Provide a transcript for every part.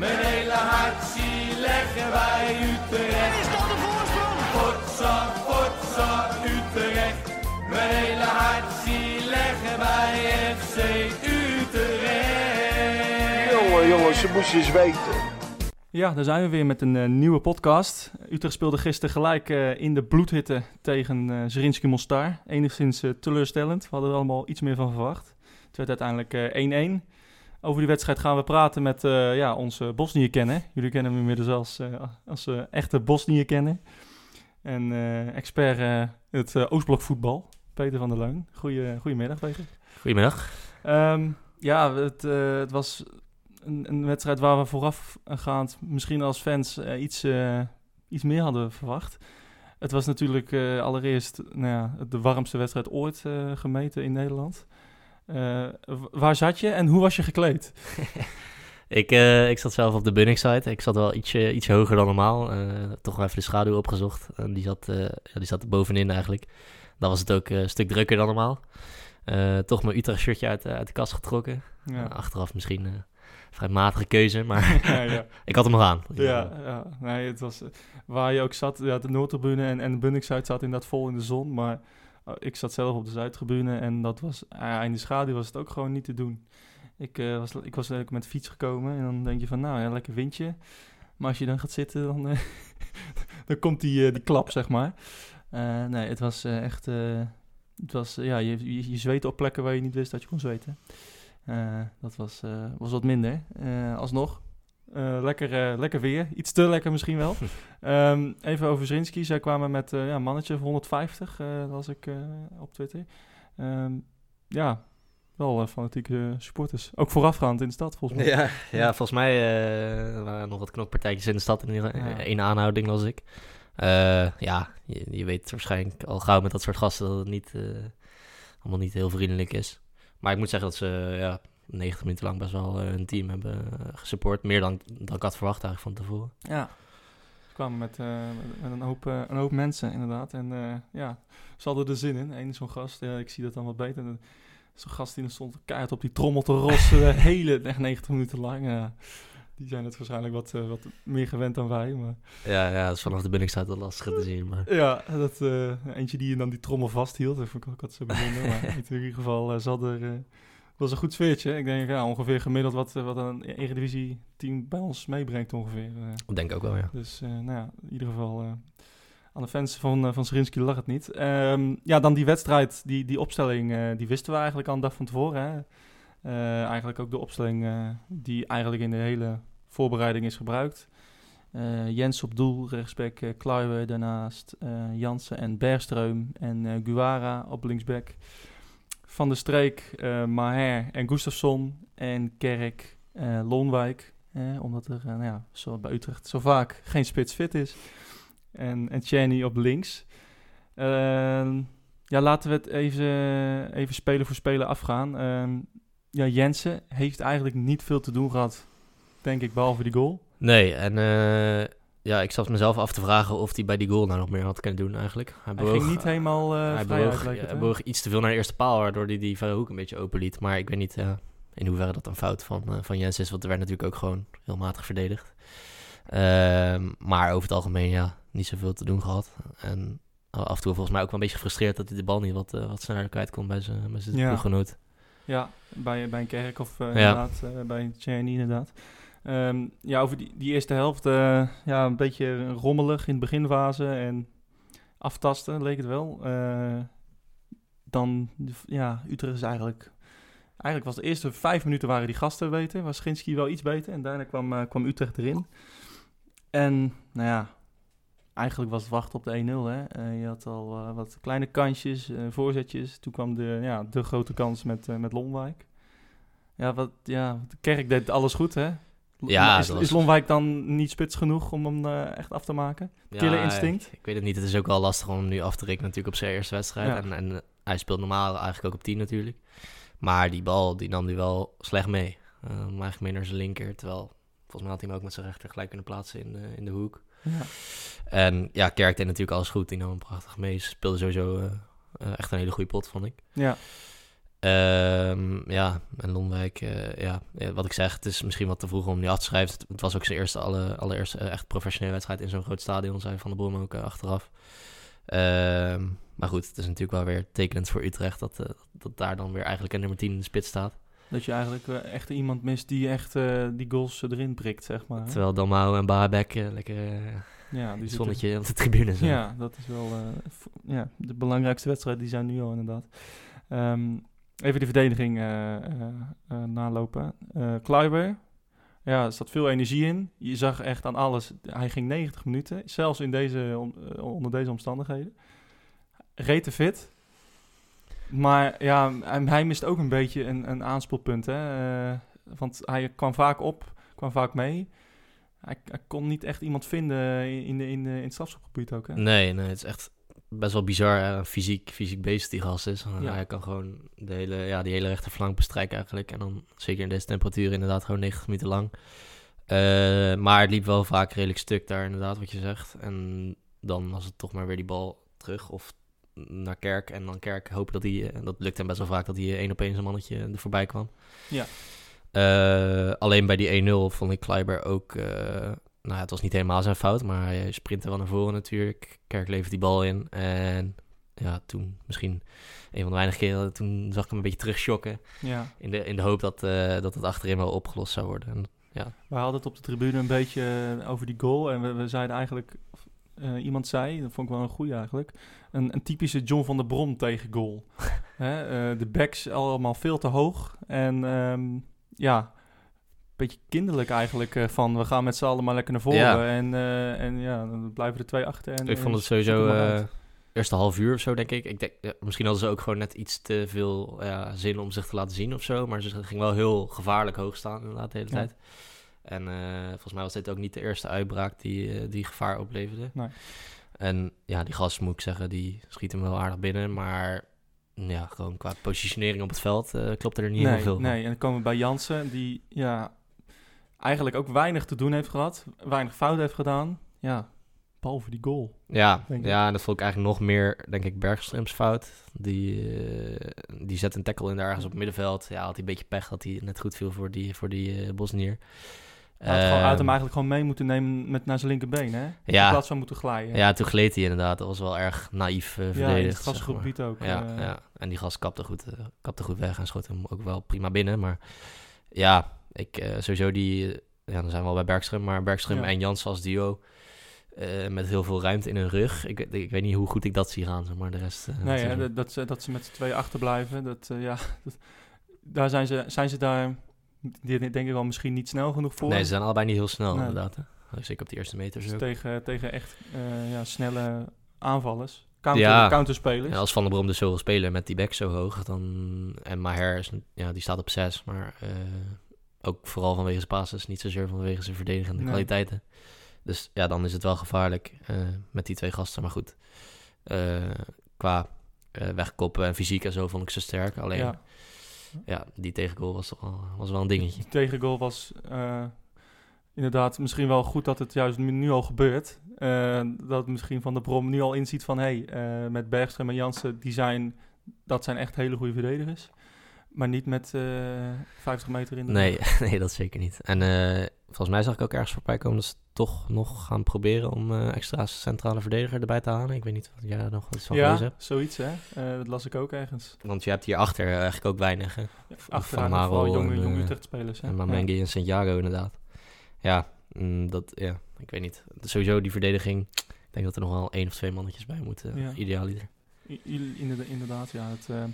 Mijn hele hart zie leggen wij Utrecht. Is dat de voorsprong? Potsa, potsa, Utrecht. Mijn hele hart zie leggen wij FC Utrecht. Jongen, jongens, ze moesten eens weten. Ja, daar zijn we weer met een eh, nieuwe podcast. Utrecht speelde gisteren gelijk eh, in de bloedhitte tegen eh Zrinski Mostar. Enigszins teleurstellend. We hadden er allemaal iets meer van verwacht. Het werd uiteindelijk eh, 1-1. Over die wedstrijd gaan we praten met eh, ja, onze Bosnië-kenner. Jullie kennen hem inmiddels als, eh, als eh, echte Bosnië-kenner. En expert eh, het Oostblok voetbal, Peter van der Leun. Goeie, goedemiddag, Peter. Goedemiddag. Ehm, ja, het, het was een, een wedstrijd waar we voorafgaand misschien als fans iets, iets meer hadden verwacht. Het was natuurlijk allereerst nou ja, de warmste wedstrijd ooit gemeten in Nederland. Eh, waar zat je en hoe was je gekleed? Ik, eh, ik zat zelf op de Bunnik-site. Ik zat wel ietsje, ietsje hoger dan normaal. Eh, toch wel even de schaduw opgezocht. En die zat, ja, die zat er bovenin eigenlijk. Dan was het ook een stuk drukker dan normaal. Toch mijn Utrecht-shirtje uit, eh, uit de kast getrokken. Ja, achteraf misschien een vrij matige keuze, maar ja, ja. ik had hem nog aan. ja, ja. Nee, het was waar je ook zat. Ja, de Noordtribune en, en de Bunningsuit zat inderdaad vol in de zon. Maar ik zat zelf op de Zuidtribune en dat was, eh, in de schaduw was het ook gewoon niet te doen. Ik, eh, was, ik was eigenlijk met de fiets gekomen en dan denk je van, nou ja, lekker windje. Maar als je dan gaat zitten, dan, eh, dan komt die, die klap, zeg maar. Nee, het was echt, het was, ja, je, je, je op plekken waar je niet wist dat je kon zweten. Dat was, was wat minder. Alsnog, eh, lekker, eh, lekker weer. Iets te lekker misschien wel. Ehm, even over Zrinski. Zij kwamen met eh ja, een mannetje van 150, eh las ik op Twitter. Ehm, ja, wel fanatieke supporters. Ook voorafgaand in de stad, volgens mij. Ja, ja, volgens mij waren er nog wat knokpartijtjes in de stad. In Ja. één aanhouding was ik. Ja, je, je weet waarschijnlijk al gauw met dat soort gasten dat het niet, allemaal niet heel vriendelijk is. Maar ik moet zeggen dat ze ja, 90 minuten lang best wel eh, hun team hebben eh, gesupport. Meer dan, dan ik had verwacht eigenlijk van tevoren. Ja. Ze kwamen met, eh, met een, hoop, een hoop mensen, inderdaad. En ja, ze hadden er zin in. Eén zo'n gast, ja, ik zie dat dan wat beter. Zo'n gast die stond keihard op die trommel te rossen, de hele, echt 90 minuten lang. die zijn het waarschijnlijk wat, wat meer gewend dan wij. Maar Ja, ja dat is vanaf de Bunningstuit wel lastig te zien. Maar... ja, dat, eentje die dan die trommel vasthield, dat vond ik ook wat zo bijzonder. maar in ieder geval, uh, zat er... eh, was een goed sfeertje. Ik denk ja, ongeveer gemiddeld wat, eh, wat een Eredivisie team bij ons meebrengt ongeveer. eh. Ik denk ook wel, ja. Dus eh, nou ja, in ieder geval aan de fans van, van Serinski lag het niet. Ehm, ja, dan die wedstrijd, die, die opstelling, uh, die wisten we eigenlijk al een dag van tevoren. Hè? Uh, eigenlijk ook de opstelling uh, die eigenlijk in de hele voorbereiding is gebruikt. Jens op doel, rechtsback uh, daarnaast Jansen en Bergström en Guara op linksback. Van de Streek, Maher en Gustafsson en Kerk, Loonwijk. Eh, omdat er uh, nou ja, bij Utrecht zo vaak geen spits fit is. En, en Cheney op links. Uh, ja, laten we het even, even speler voor speler afgaan. Uh, ja, Jensen heeft eigenlijk niet veel te doen gehad, denk ik, behalve die goal. Nee, en uh, ja, ik zat mezelf af te vragen of hij bij die goal nou nog meer had kunnen doen eigenlijk. Hij, hij ging niet helemaal uh, hij bewoog, uit, bewoog iets te veel naar de eerste paal, waardoor hij die vrije hoek een beetje open liet. Maar ik weet niet in hoeverre dat een fout van, uh, van Jens is, want er werd natuurlijk ook gewoon heel matig verdedigd. Uh, maar over het algemeen, ja, niet zoveel te doen gehad. En af en toe volgens mij ook wel een beetje gefrustreerd dat hij de bal niet wat, wat sneller kwijt kon bij zijn, bij zijn ja. ploeggenoot. Ja, bij, bij een kerk of ja. inderdaad, bij Cheney inderdaad. Um, ja, over die, die eerste helft, uh, ja, een beetje rommelig in de beginfase en aftasten leek het wel. Uh, dan, ja, Utrecht is eigenlijk... Eigenlijk was de eerste vijf minuten waren die gasten beter, was Schinski wel iets beter. En daarna kwam, uh, kwam Utrecht erin. En, nou ja, eigenlijk was het wachten op de 1-0. Hè. Uh, je had al wat kleine kansjes, voorzetjes. Toen kwam de, ja, de grote kans met, met Lonwijk. Ja, wat, ja, de kerk deed alles goed, hè? Ja, is, is Lonwijk dan niet spits genoeg om hem uh, echt af te maken? Ja, Killer instinct? Ik, ik, weet het niet. Het is ook wel lastig om hem nu af te rekenen natuurlijk op zijn eerste wedstrijd. Ja. En, en hij speelt normaal eigenlijk ook op 10 natuurlijk. Maar die bal, die nam hij wel slecht mee. Uh, eigenlijk mee naar zijn linker. Terwijl, volgens mij had hij hem ook met zijn rechter gelijk kunnen plaatsen in, in de hoek. Ja. En ja, Kerk deed natuurlijk alles goed. Die nam hem prachtig mee. Ze speelde sowieso uh, echt een hele goede pot, vond ik. Ja. Ehm, ja, en Lonwijk, eh, ja, wat ik zeg, het is misschien wat te vroeg om die af te schrijven. Het, was ook zijn eerste, alle, allereerste eh, echt professionele wedstrijd in zo'n groot stadion, zei Van der Brom ook eh, achteraf. Ehm, maar goed, het is natuurlijk wel weer tekenend voor Utrecht dat, dat daar dan weer eigenlijk een nummer 10 in de spits staat. Dat je eigenlijk echt iemand mist die echt die goals erin prikt, zeg maar. hè? Terwijl Dalmau en Baabek lekker ja, die zonnetje op de tribune zijn. Ja, dat is wel ja, de belangrijkste wedstrijd. Die zijn nu al inderdaad. Ehm, even de verdediging eh, eh, eh, nalopen. Kluiber, ja, er zat veel energie in. Je zag echt aan alles. Hij ging 90 minuten, zelfs in deze, onder deze omstandigheden. Rete fit. Maar ja, hij, mist ook een beetje een, een aanspoelpunt. Hè? Want hij kwam vaak op, kwam vaak mee. Hij, kon niet echt iemand vinden in, in, de, in het strafschopgebied ook. Hè? Nee, nee, het is echt best wel bizar. hè, Een fysiek, fysiek beest die gast is. Ja. Hij kan gewoon de hele, ja, die hele rechterflank bestrijken eigenlijk. En dan zeker in deze temperatuur inderdaad gewoon 90 minuten lang. Eh, maar het liep wel vaak redelijk stuk daar inderdaad, wat je zegt. En dan was het toch maar weer die bal terug of naar Kerk. En dan Kerk hopen dat hij, dat lukt hem best wel vaak, dat hij één op één zijn mannetje er voorbij kwam. Ja. Eh, alleen bij die 1-0 vond ik Kleiber ook... eh, nou ja, het was niet helemaal zijn fout, maar hij sprintte wel naar voren natuurlijk. Kerk levert die bal in. En ja, toen misschien een van de weinige keren, toen zag ik hem een beetje terugschokken. Ja, In de, in de hoop dat, eh, dat het achterin wel opgelost zou worden. En, we hadden het op de tribune een beetje eh, over die goal. En we, we zeiden eigenlijk, eh, iemand zei, dat vond ik wel een goeie eigenlijk, een, een typische John van der Brom tegen goal. Hè, de backs allemaal veel te hoog. En ehm, ja, beetje kinderlijk eigenlijk. eh, van we gaan met z'n allen maar lekker naar voren. Ja. En, eh, en ja, dan blijven er twee achter. En, ik vond het sowieso... uit. eerste half uur of zo, denk ik. ik denk, ja, misschien hadden ze ook gewoon net iets te veel ja, zin om zich te laten zien of zo. Maar ze ging wel heel gevaarlijk hoog staan inderdaad de hele tijd. En volgens mij was dit ook niet de eerste uitbraak die, die gevaar opleverde. Nee. En ja, die gast moet ik zeggen, die schiet hem wel aardig binnen. Maar ja, gewoon qua positionering op het veld eh klopte er niet nee, heel veel. Nee, en dan komen we bij Jansen, die ja, eigenlijk ook weinig te doen heeft gehad. Weinig fout heeft gedaan. Ja, behalve die goal. Ja, ja, dat vond ik eigenlijk nog meer, denk ik, Bergströms fout. Die, eh, die zet een tackle in daar ergens op het middenveld. Ja, had hij een beetje pech dat hij net goed viel voor die, voor die eh, Bosnier. Hij had, gewoon, had hem Ehm, eigenlijk gewoon mee moeten nemen met naar zijn linkerbeen, hè? Ja. In plaats van moeten glijden. Ja, toen gleed hij inderdaad. Dat was wel erg naïef eh ja in verdedigd. het zeg gasgebied ook. maar. Ja, ja, en die gast kapte goed, kapte goed weg en schoot hem ook wel prima binnen. Maar ja, ik eh, sowieso die... eh, ja, dan zijn we al bij Bergström. Maar Bergström Ja. en Jans als duo... eh, met heel veel ruimte in hun rug. Ik, ik weet niet hoe goed ik dat zie gaan, maar de rest... eh, Nee, hè, is- dat, dat, ze, dat ze met z'n tweeën achterblijven. Dat, ja, dat- daar zijn ze, zijn ze daar, die, denk ik wel, misschien niet snel genoeg voor. Nee, ze zijn allebei niet heel snel Nee. inderdaad. Hè? Zeker op die eerste meters Dus tegen, tegen echt ja, snelle aanvallers. Counter, Ja. Counterspelers. Ja, als Van der Brom dus zo wil spelen met die back zo hoog, dan... En Maher, is, ja, die staat op 6, maar eh, ook vooral vanwege zijn passes, niet zozeer vanwege zijn verdedigende Nee. kwaliteiten. Dus ja, dan is het wel gevaarlijk eh, met die twee gasten. Maar goed, eh, qua wegkoppen en fysiek en zo vond ik ze sterk. Alleen, ja, ja. die tegengoal was toch wel, was wel een dingetje. Die tegengoal was inderdaad misschien wel goed dat het juist nu, al gebeurt. Eh, dat misschien Van de Brom nu al inziet van... hé, hey, eh, met Bergström en Jansen, die zijn, dat zijn echt hele goede verdedigers. Maar niet met eh 50 meter in de Nee, nee, dat zeker niet. En eh, volgens mij zag ik ook ergens voorbij komen dat ze toch nog gaan proberen om eh, extra centrale verdediger erbij te halen. Ik weet niet wat jij nog wat van Ja, hebt. zoiets hè. Eh, dat las ik ook ergens. Want je hebt hierachter eigenlijk ook weinig. Hè? Achteraan Van jonge, en, jonge eh, Utrecht-spelers. hè. En Ja. Mamengi en Santiago inderdaad. Ja, mm, dat, ja, ik weet niet. Sowieso die verdediging. Ik denk dat er nog wel één of twee mannetjes bij moeten. Ja. Idealiter. I- i- inderda- Inderdaad, ja. Het, eh,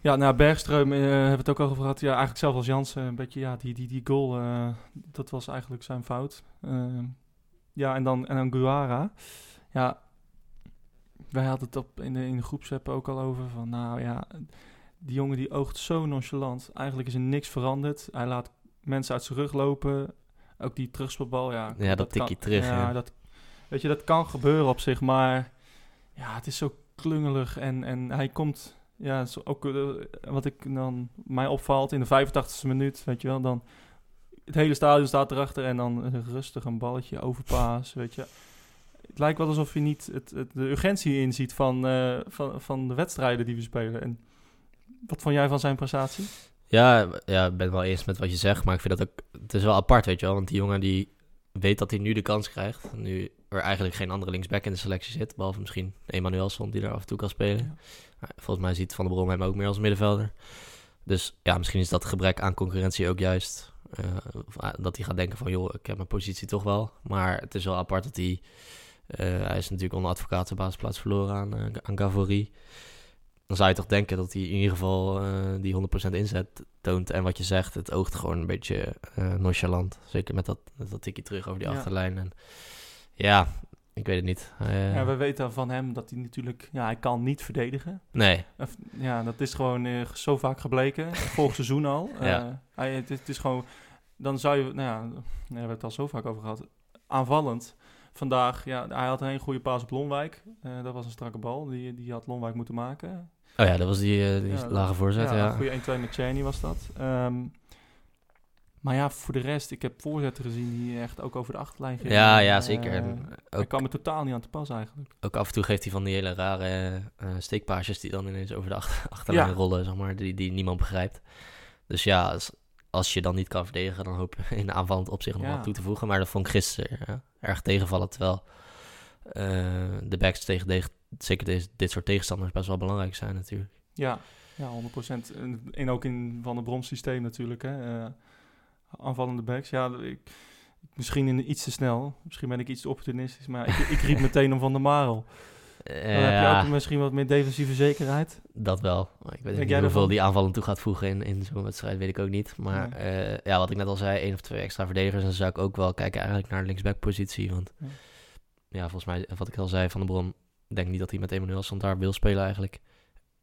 ja, nou, Bergström eh, hebben we het ook al over gehad. Ja, eigenlijk zelf als Jansen, een beetje, ja, die, die, die goal, eh, dat was eigenlijk zijn fout. Eh, ja, en dan, en dan Guara. Ja, wij hadden het op, in de, in de groepsapp ook al over van, nou ja, die jongen die oogt zo nonchalant. Eigenlijk is er niks veranderd. Hij laat mensen uit zijn rug lopen. Ook die terugspelbal, ja. Ja, dat tikje kan- terug, ja. Dat, weet je, dat kan gebeuren op zich, maar ja, het is zo klungelig en, en hij komt, ja, zo ook eh, wat ik dan mij opvalt in de 85e minuut, weet je wel, dan het hele stadion staat erachter en dan rustig een balletje overpaas, weet je. Het lijkt wel alsof je niet het, het, de urgentie inziet van, eh, van, van de wedstrijden die we spelen. En wat vond jij van zijn prestatie? Ja, ja, ik ben het wel eens met wat je zegt, maar ik vind dat ook... Het is wel apart, weet je wel, want die jongen die weet dat hij nu de kans krijgt. Nu er eigenlijk geen andere linksback in de selectie zit, behalve misschien Emanuelson die er af en toe kan spelen. Ja. Volgens mij ziet Van der Brom hem ook meer als middenvelder. Dus ja, misschien is dat gebrek aan concurrentie ook juist. eh, ah, dat hij gaat denken van, joh, ik heb mijn positie toch wel. Maar het is wel apart dat hij... eh, hij is natuurlijk onder basisplaats verloren aan, eh, aan Gavory. Dan zou je toch denken dat hij in ieder geval eh, die 100% inzet toont. En wat je zegt, het oogt gewoon een beetje eh, nonchalant. Zeker met dat, dat tikje terug over die Ja. achterlijn. En ja, ik weet het niet. Eh, Ja, we weten van hem dat hij natuurlijk, ja, hij kan niet verdedigen. Nee, Of, ja, dat is gewoon zo vaak gebleken, vorig seizoen al. Ja. Hij, het, is- het is gewoon, dan zou je, nou ja, we hebben het al zo vaak over gehad, aanvallend. Vandaag, ja, hij had een goede paas op Lonwijk. Dat was een strakke bal, die, die had Lonwijk moeten maken. Oh ja, dat was die, eh, die Ja, lage voorzet, ja. een goede 1-2 met Cheney was dat. Ehm, maar ja, voor de rest, ik heb voorzetten gezien die echt ook over de achterlijn gingen. Ja, ja, zeker. Hij ook, kwam er totaal niet aan te pas eigenlijk. ook af en toe geeft hij van die hele rare eh steekpaasjes die dan ineens over de achter, achterlijn Ja. rollen, zeg maar, die, die niemand begrijpt. Dus ja, als, als je dan niet kan verdedigen, dan hoop je in aanvallend opzicht nog Ja. wat toe te voegen. Maar dat vond ik gisteren ja, erg tegenvallen, terwijl de backs tegen zeker deze, dit soort tegenstanders best wel belangrijk zijn natuurlijk. Ja, ja 100%. En, en ook in Van der Brom systeem natuurlijk. Hè. Eh, aanvallende backs. Ja, ik, misschien in, iets te snel. Misschien ben ik iets te opportunistisch. Maar ik, ik riep meteen om Van der Marel. Dan heb je ja, ook misschien wat meer defensieve zekerheid. dat wel. Maar ik weet Denk niet jij hoeveel die aanvallen toe gaat voegen in, in zo'n wedstrijd, weet ik ook niet. Maar Nee. eh, ja, wat ik net al zei, één of twee extra verdedigers. Dan zou ik ook wel kijken eigenlijk naar de linksback-positie. Want Ja. ja. volgens mij, wat ik al zei, Van de Denk niet dat hij met Emmanuel daar wil spelen eigenlijk.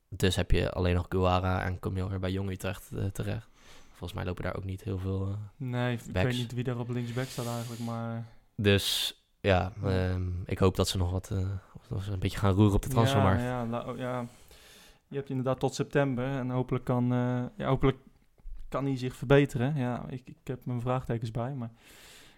Dus heb je alleen nog Guara en kom je alweer bij Jong Utrecht eh, terecht. Volgens mij lopen daar ook niet heel veel... eh, Nee, ik weet niet wie daar op linksback staat eigenlijk. Maar Dus ja, ehm, ik hoop dat ze nog wat... dat ze een beetje gaan roeren op de transfermarkt. Ja, ja, oh, ja, je hebt inderdaad tot september. En hopelijk kan, ja, hopelijk kan hij zich verbeteren. Ja, ik, ik heb mijn vraagtekens bij. Maar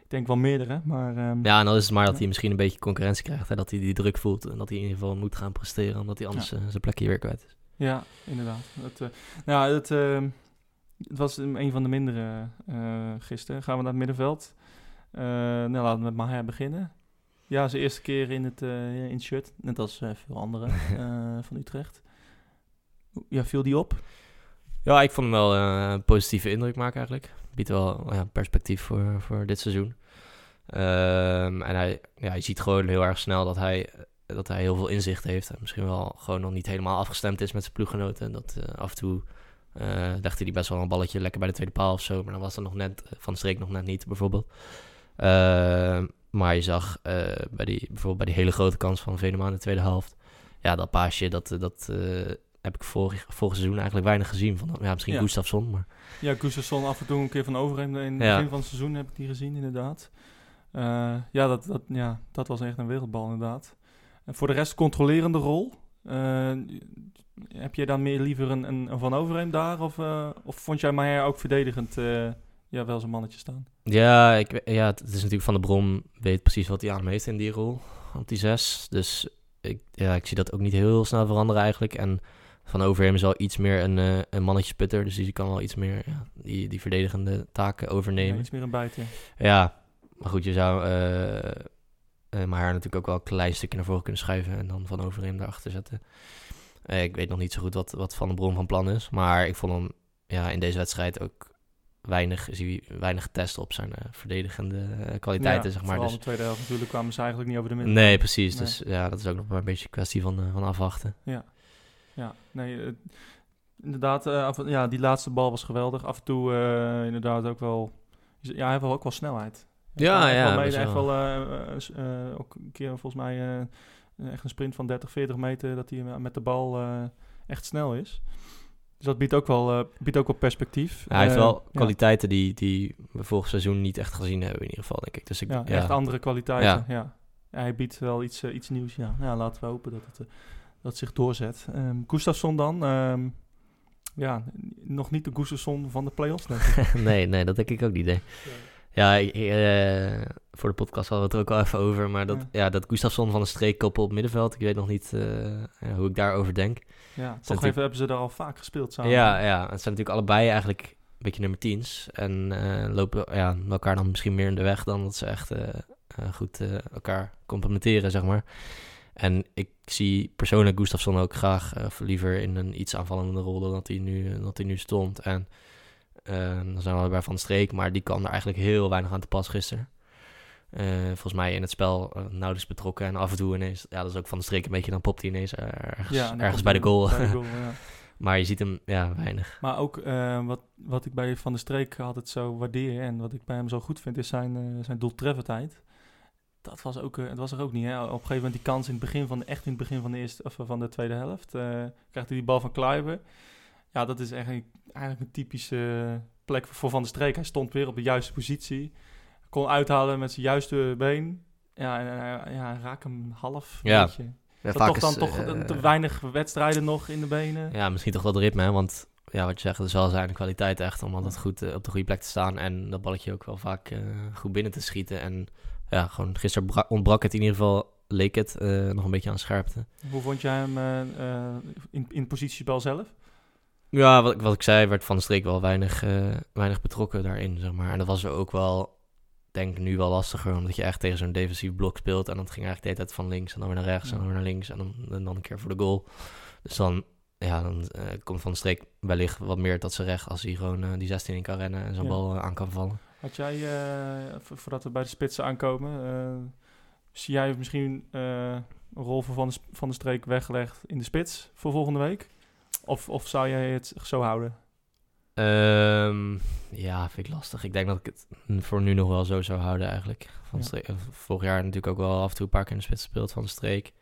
ik denk wel meerdere. Maar ehm, Ja, en dan is het maar dat hij misschien een beetje concurrentie krijgt. Hè? Dat hij die druk voelt en dat hij in ieder geval moet gaan presteren. Omdat hij anders eh, zijn plekje weer kwijt is. Ja, inderdaad. Het, eh, nou, het, eh, het was een van de mindere eh gisteren. Gaan we naar het middenveld. Nou, laten we met Maher beginnen. Ja, zijn eerste keer in het, in het shirt. Net als veel anderen van Utrecht. Ja, viel die op? Ja, ik vond hem wel een positieve indruk maken eigenlijk. Biedt wel perspectief voor, voor dit seizoen. Ehm, en hij, ja, je ziet gewoon heel erg snel dat hij, dat hij heel veel inzicht heeft. En misschien wel gewoon nog niet helemaal afgestemd is met zijn ploeggenoten. En dat eh, af en toe eh legde hij best wel een balletje lekker bij de tweede paal of zo. Maar dan was dat nog net, eh, van de streek nog net niet bijvoorbeeld. Ehm, maar je zag bij die, bijvoorbeeld bij die hele grote kans van Venema in de tweede helft. Ja, dat paasje, dat, dat heb ik vorig, vorig seizoen eigenlijk weinig gezien. Van, ja, misschien Ja. Gustafsson, maar... Ja, Gustafsson af en toe een keer van overheen. In het Ja. begin van het seizoen heb ik die gezien, inderdaad. Eh, ja, dat, dat, ja, dat was echt een wereldbal, inderdaad. En voor de rest, controlerende rol. Eh, heb jij dan meer liever een, een, Van Overheem daar? Of, eh, of vond jij Meijer ook verdedigend ja, wel zijn mannetje staan? Ja, ik, ja, het is natuurlijk Van de Brom weet precies wat hij aan hem heeft in die rol, op die zes. Dus ik, ja, ik zie dat ook niet heel snel veranderen eigenlijk. En Van Overheem is wel iets meer een, eh een mannetjesputter, dus die kan wel iets meer ja, die, die verdedigende taken Ja, overnemen. iets meer een bijter. Ja, maar goed, je zou eh eh, maar haar natuurlijk ook wel een klein stukje naar voren kunnen schuiven en dan Van Overheem daarachter zetten. Ik weet nog niet zo goed wat, wat Van de Brom van plan is, maar ik vond hem ja, in deze wedstrijd ook weinig, hij weinig getest op zijn verdedigende kwaliteiten, Ja, zeg maar. Dus, in de tweede helft natuurlijk kwamen ze eigenlijk niet over de midden. nee, precies. Nee. Dus ja, dat is ook nog maar een beetje een kwestie van, van afwachten. Ja, nee, eh, inderdaad, eh, af, ja, die laatste bal was geweldig. Af en toe eh, inderdaad ook wel, ja, hij heeft wel ook wel snelheid. Hij Ja, ja, is echt wel- ook een keer volgens mij echt een sprint van 30, 40 meter, dat hij met de bal echt snel is. Dus dat biedt ook wel, biedt ook wel perspectief. hij heeft wel ja. kwaliteiten die, die we vorig seizoen niet echt gezien hebben in ieder geval, denk ik. Dus ik, Ja, ja, echt andere kwaliteiten. Ja. Ja. Ja, hij biedt wel iets, iets nieuws. Ja. ja, laten we hopen dat het dat zich doorzet. Ehm Gustafsson dan. ehm, ja, nog niet de Gustafsson van de play-offs, denk ik. nee, nee, dat denk ik ook niet. Nee. Ja, ik- eh, voor de podcast hadden we het er ook al even over. Maar dat, Ja. ja. dat Gustafsson van de streek koppel op middenveld. Ik weet nog niet eh, hoe ik daarover denk. Ja, toch natuurlijk- even hebben ze daar al vaak gespeeld samen. Ja, ja, het zijn natuurlijk allebei eigenlijk een beetje nummer 10's. En eh, lopen ja, elkaar dan misschien meer in de weg dan dat ze echt goed eh, elkaar complementeren, zeg maar. En ik zie persoonlijk Gustafsson ook graag eh, liever in een iets aanvallende rol dan dat hij nu, dan dat hij nu stond. En eh, dan zijn we bij Van de Streek, maar die kwam er eigenlijk heel weinig aan te pas gisteren. Eh, volgens mij in het spel eh, nauwelijks betrokken en af en toe ineens, ja, dat is ook Van de Streek een beetje, dan popt hij ineens eh, ergens, Ja, ergens bij de goal. bij de goal, ja. maar je ziet hem, ja, weinig. Maar ook eh, wat, wat ik bij Van der Streek altijd zo waardeer en wat ik bij hem zo goed vind, is zijn, eh zijn doeltreffendheid. Dat was, ook, eh, het was er ook niet. Hè? Op een gegeven moment die kans in het begin van de, echt in het begin van de, eerste, of van de tweede helft. eh, krijgt hij die bal van Kluiber. Ja, dat is eigenlijk, eigenlijk een typische plek voor Van der Streek. Hij stond weer op de juiste positie. Kon uithalen met zijn juiste been. Ja, en eh, ja, raak hem half. Ja. Weet je. Ja, Dat toch is, dan toch eh, te weinig wedstrijden nog in de benen. Ja, misschien toch wel de ritme, hè? want ja, wat je zegt, het is wel zijn kwaliteit echt om altijd goed eh, op de goede plek te staan en dat balletje ook wel vaak eh, goed binnen te schieten. En ja, gewoon gisteren bra- ontbrak het in ieder geval, leek het, eh, nog een beetje aan scherpte. Hoe vond jij hem eh, eh, in, in positiespel zelf? Ja, wat, ik- wat ik zei, werd Van de Streek wel weinig, weinig betrokken daarin, zeg maar. En dat was er ook wel, denk ik, nu wel lastiger, omdat je echt tegen zo'n defensief blok speelt en dat ging eigenlijk de hele tijd van links en dan weer naar rechts en dan Ja. weer naar links en dan, en dan een keer voor de goal. Dus dan, ja, dan komt Van de Streek wellicht wat meer tot zijn recht als hij gewoon die 16 in kan rennen en zo'n Ja. bal aan kan vallen. Had jij, eh, vo- voordat we bij de spitsen aankomen, eh, zie jij misschien eh, een rol voor van de, van de Streek weggelegd in de spits voor volgende week? Of, of zou jij het zo houden? Ehm, ja, vind ik lastig. Ik denk dat ik het voor nu nog wel zo zou houden eigenlijk. Van Ja. Streek, eh, vorig jaar natuurlijk ook wel af en toe een paar keer in de spits gespeeld van de streek.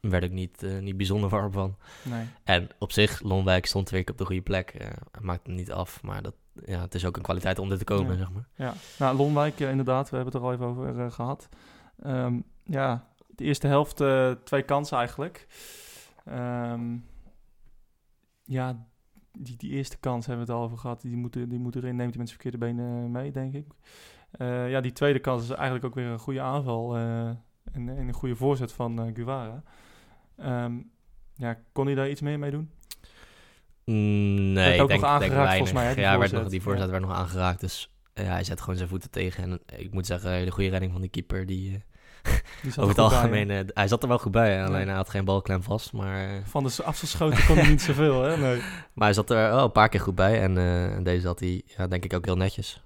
Daar werd ik niet, eh, niet bijzonder warm van. Nee. En op zich, Lonwijk stond weer op de goede plek. eh hij maakt hem niet af, maar dat, ja, het is ook een kwaliteit om er te komen, Ja. zeg maar. Ja, nou, Lonwijk eh, inderdaad, we hebben het er al even over eh, gehad. Ehm, ja, de eerste helft eh, twee kansen eigenlijk. Ehm, ja, die, die eerste kans hebben we het al over gehad. Die moet, die moet erin, neemt hij met zijn verkeerde benen mee, denk ik. Ja, die tweede kans is eigenlijk ook weer een goede aanval en, en een goede voorzet van eh Guevara. Ehm, ja, kon hij daar iets meer mee doen? Mm, Nee, ook denk, nog denk aangeraakt, volgens mij, hè, ja, werd voorzet. nog, die voorzet Ja. werd nog aangeraakt. Dus ja, hij zet gewoon zijn voeten tegen. En ik moet zeggen, hele goede redding van die keeper. Die, eh, Die over er het bij, algemeen, eh, hij zat er wel goed bij. Alleen Ja. hij had geen balklem vast. Maar, eh, Van de afstandsschoten kon hij niet zoveel, hè? Nee. maar hij zat er wel een paar keer goed bij. En eh, deze had hij, ja, denk ik, ook heel netjes.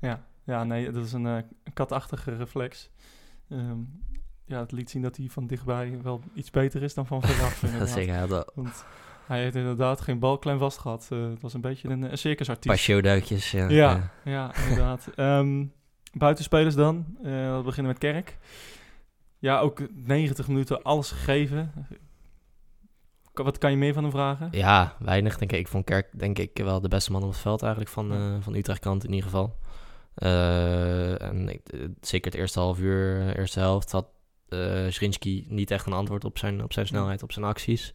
Ja, ja nee, dat is een, eh, katachtige reflex. Ehm, ja, het liet zien dat hij van dichtbij wel iets beter is dan van veraf. Dat zeker. Hij had wel Want hij heeft inderdaad geen balklem vast gehad. Eh, het was een beetje een, een een circusartiest. paar showduikjes. Ja, Ja, ja, inderdaad. Ehm, buitenspelers dan. Eh, we beginnen met Kerk. Ja, ook 90 minuten alles gegeven. Wat kan je meer van hem vragen? Ja, weinig denk ik. Ik vond Kerk denk ik wel de beste man op het veld eigenlijk van, eh van Utrecht kant in ieder geval. Eh, en ik, eh, zeker het eerste half uur, eh, eerste helft, had eh Schrinski niet echt een antwoord op zijn, op zijn snelheid, op zijn acties.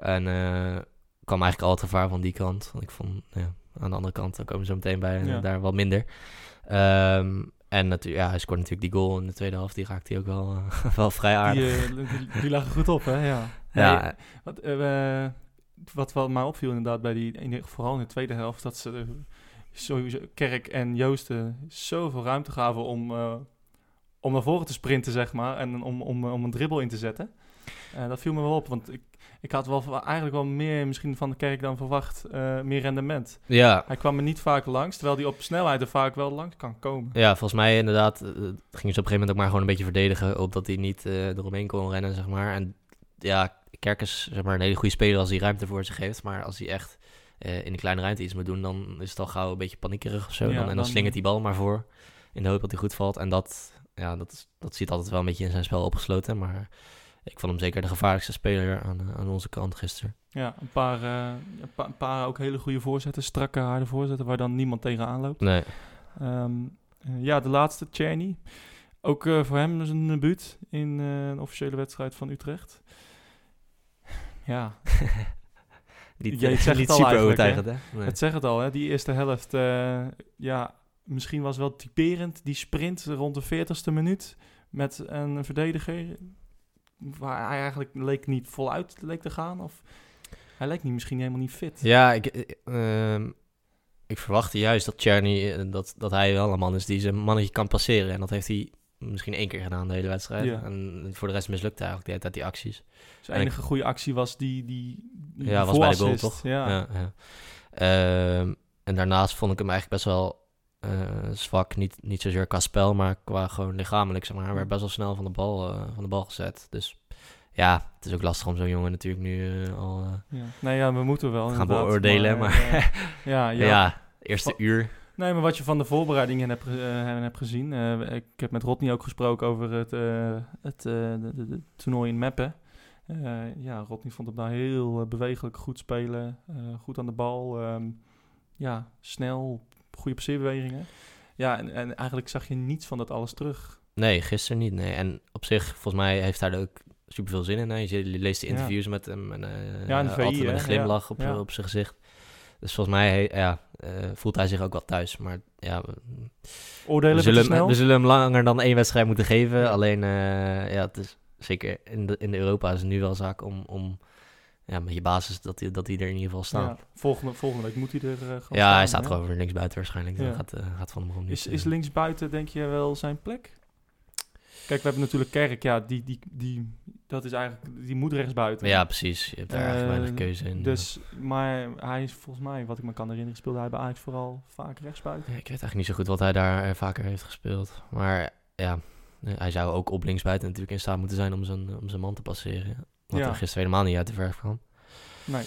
En eh, kwam eigenlijk al het gevaar van die kant. Want ik vond, ja, aan de andere kant, daar komen we zo meteen bij, Ja. daar wat minder. Ehm, en natuurlijk, ja, hij scoorde natuurlijk die goal in de tweede helft. Die raakte hij ook wel, wel vrij aardig. Die, eh, die, die lagen goed op, hè? Ja. ja, Nee, Wat, eh, wat mij opviel inderdaad bij die, in de- vooral in de tweede helft, dat ze sowieso Kerk en Joosten zoveel ruimte gaven om, om naar voren te sprinten, zeg maar, en om, om, om een dribbel in te zetten. Dat viel me wel op, want ik, ik had wel eigenlijk wel meer misschien van de Kerk dan verwacht, eh, meer rendement. ja, Hij kwam er niet vaak langs, terwijl hij op snelheid er vaak wel langs kan komen. Ja, volgens mij inderdaad. eh, gingen ze op een gegeven moment ook maar gewoon een beetje verdedigen. Opdat hij niet eh eromheen kon rennen, zeg maar. En ja, Kerk is zeg maar, een hele goede speler als hij ruimte voor zich geeft. Maar als hij echt eh, in de kleine ruimte iets moet doen, dan is het al gauw een beetje paniekerig of zo. Ja, dan, en dan, dan- slingert die bal maar voor. In de hoop dat hij goed valt. En dat, ja, dat, dat zit altijd wel een beetje in zijn spel opgesloten. Maar ik vond hem zeker de gevaarlijkste speler aan, eh, aan onze kant gisteren. Ja, een paar, eh, een pa- een paar ook hele goede voorzetten, strakke, harde voorzetten, waar dan niemand tegenaan loopt. Nee. Ehm, eh, ja, de laatste, Czerny. Ook voor hem is een debuut in een officiële wedstrijd van Utrecht. Ja, niet Ja, je zegt niet het al super hè? overtuigend, hè? Nee. het zegt het al, hè? die eerste helft. ja, misschien was wel typerend die sprint rond de 40ste minuut met een verdediger waar hij eigenlijk leek niet voluit leek te gaan. Of hij leek niet, misschien helemaal niet fit. Ja, ik, eh, ehm, ik verwachtte juist dat Czerny, eh, dat, dat hij wel een man is die zijn mannetje kan passeren. En dat heeft hij misschien één keer gedaan de hele wedstrijd. Ja. En voor de rest mislukte eigenlijk de hele tijd die acties. Zijn En enige goede actie was die, die, die Ja, was bij de goal, toch? Ja. Ja, ja. Ehm, en daarnaast vond ik hem eigenlijk best wel zwak. Niet, niet zozeer qua spel, maar qua gewoon lichamelijk. Zeg maar. Hij werd best wel snel van de bal, eh, van de bal gezet. Dus ja, het is ook lastig om zo'n jongen natuurlijk nu eh, al eh, Ja. Nee, ja, we moeten wel. gaan beoordelen. Maar, eh, ja, ja, ja. eerste uur. Nee, maar wat je van de voorbereidingen hebt, eh, hebt gezien. eh, ik heb met Rodney ook gesproken over het, eh, het eh, de, de- de toernooi in Meppen. Eh, ja, Rodney vond hem daar heel eh, bewegelijk, goed spelen, eh, goed aan de bal. ehm, ja, snel, goede passeerbewegingen. Ja, en, en eigenlijk zag je niets van dat alles terug. Nee, gisteren niet. Nee. En op zich, volgens mij heeft hij er ook super veel zin in. Hè. Je, leest de Ja. interviews met hem. En, eh, Ja, VI, altijd met een glimlach op, Ja. op zijn gezicht. Dus volgens mij ja, eh, voelt hij zich ook wel thuis. Maar ja, we, Oordelen we zullen, snel? hem, we zullen hem langer dan één wedstrijd moeten geven. Alleen, eh, ja, het is zeker in de, in Europa is het nu wel zaak om, om ja, met je basis dat hij dat die er in ieder geval staan. Ja, volgende, volgende week moet hij er eh, Ja, hij staat gewoon weer linksbuiten waarschijnlijk. Dan gaat, eh, gaat Van der Brom niet... Is, is eh, linksbuiten, denk je, wel zijn plek? Kijk, we hebben natuurlijk Kerk, ja, die, die, die, dat is eigenlijk, die moet rechtsbuiten. Ja, precies. Je hebt daar eigenlijk weinig keuze in. Dus, maar hij is volgens mij, wat ik me kan herinneren, speelde hij bij Ajax vooral vaak rechtsbuiten. Ja, ik weet eigenlijk niet zo goed wat hij daar vaker heeft gespeeld. Maar ja, hij zou ook op linksbuiten natuurlijk in staat moeten zijn om zijn, om zijn man te passeren. Wat Ja. er gisteren helemaal niet uit de verf kwam. Nee.